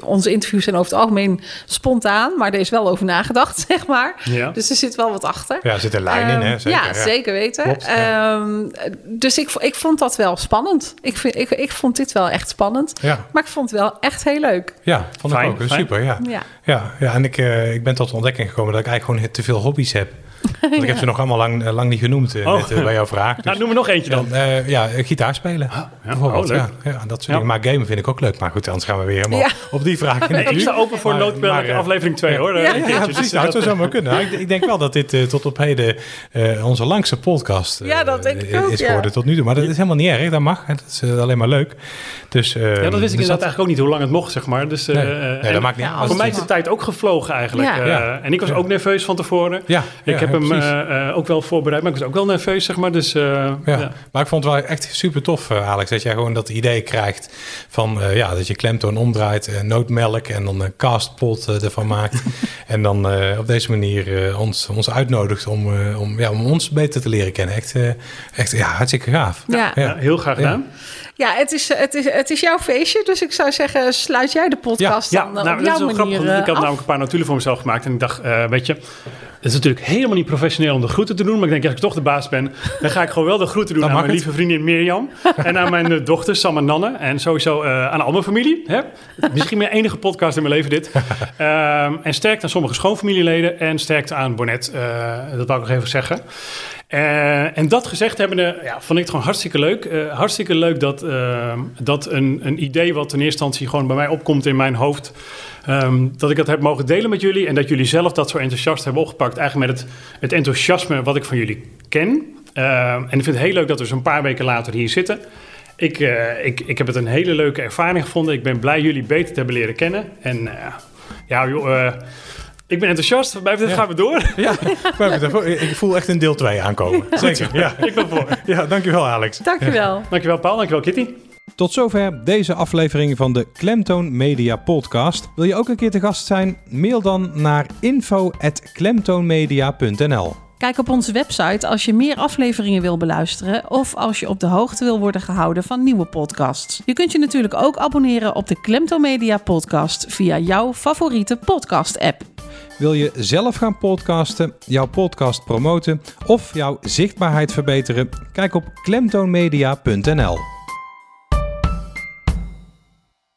onze interviews zijn over het algemeen spontaan, maar er is wel over nagedacht, *laughs* zeg maar. Ja. Dus er zit wel wat achter. Ja, er zit een lijn in, hè? Ehm, Zeker, ja, zeker weten. Klopt. Ehm, dus ik, ik vond dat wel spannend. Ik, vind, ik, ik vond dit wel echt spannend. Maar ik vond het wel echt heel leuk. ja vond Fijn, ook. fijn. Super, ja. Ja. Ja, ja en ik, eh, ik ben tot de ontdekking gekomen dat ik eigenlijk gewoon te veel hobby's heb. Want ik heb ze nog allemaal lang, eh, lang niet genoemd eh, Oh. net, eh, bij jouw vraag. Dus, Nou, noem er nog eentje dan. dan, eh, ja, eh, gitaar spelen. bijvoorbeeld. Oh, ja, ja, dat soort Ja. dingen. Maar gamen vind ik ook leuk. Maar goed, anders gaan we weer helemaal Ja. op die vraag. Nee, ik sta open voor Maar- noodbellen maar, eh, aflevering 2 hoor. ja, Eh, precies. Dus, Nou, dat- zou zomaar kunnen. Nou, ik, ik denk wel dat dit eh, tot op heden eh, onze langste podcast eh, Ja, dat denk ik is ook, ja. geworden tot nu toe. Maar dat is helemaal niet erg. Dat mag. hè. Dat is eh, alleen maar leuk. Dus, ja, dat wist ik inderdaad eigenlijk ook niet hoe lang het mocht, zeg maar. Dus, eh, Nee, eh, dat maakt niet uit. Voor mij is de tijd ook gevlogen eigenlijk. Eh. En ik was ook nerveus van tevoren. Ja, Ik ja, heb hem eh, eh, ook wel voorbereid, maar ik was ook wel nerveus, zeg maar. Dus, eh, Ja. ja. maar ik vond het wel echt super tof, eh, Alex, dat jij gewoon dat idee krijgt van eh, ja, dat je klemtoon omdraait, eh, nootmelk en dan een castpot ervan *laughs* maakt. en dan eh, op deze manier eh, ons, ons uitnodigt om, eh, om, ja, om ons beter te leren kennen. Echt, eh, echt ja, hartstikke gaaf. Ja. Ja, heel graag gedaan. Ja, het is, het, is, het is jouw feestje. Dus ik zou zeggen, sluit jij de podcast Ja, dan eh, nou, op dat is jouw wel grappig. manier want Ik had eh, af. namelijk een paar notulen voor mezelf gemaakt. En ik dacht, eh, weet je, het is natuurlijk helemaal niet professioneel om de groeten te doen. Maar ik denk, als ik toch de baas ben, dan ga ik gewoon wel de groeten doen Dan aan mijn het. lieve vriendin Mirjam. *laughs* en aan mijn dochter Sam en Nanne. En sowieso eh, aan al mijn familie. Hè? Misschien mijn enige podcast in mijn leven dit. *laughs* Ehm, en sterkte aan sommige schoonfamilieleden. En sterkte aan Bonnet. eh, dat wou ik nog even zeggen. Eh, en dat gezegd hebbende, ja, vond ik het gewoon hartstikke leuk. Eh, hartstikke leuk dat, ehm, dat een, een idee wat in eerste instantie gewoon bij mij opkomt in mijn hoofd... ehm, dat ik dat heb mogen delen met jullie... en dat jullie zelf dat zo enthousiast hebben opgepakt. Eigenlijk met het, het enthousiasme wat ik van jullie ken. En ik vind het heel leuk dat we zo'n paar weken later hier zitten... Ik, eh, ik, ik heb het een hele leuke ervaring gevonden. Ik ben blij jullie beter te hebben leren kennen. En eh, ja, joh, eh, ik ben enthousiast. Bij dit Ja. gaan we door. *laughs* Ja, ik voel echt een deel 2 aankomen. *laughs* Zeker. Ja. ik ben voor. ja, dankjewel Alex. Dankjewel. Dankjewel Paul, dankjewel Kitty. Tot zover deze aflevering van de Klemtoon Media Podcast. Wil je ook een keer te gast zijn? Mail dan naar info.klemtoonmedia.nl Kijk op onze website als je meer afleveringen wil beluisteren of als je op de hoogte wil worden gehouden van nieuwe podcasts. Je kunt je natuurlijk ook abonneren op de Klemto Media podcast via jouw favoriete podcast app. Wil je zelf gaan podcasten, jouw podcast promoten of jouw zichtbaarheid verbeteren? Kijk op klemtoonmedia.nl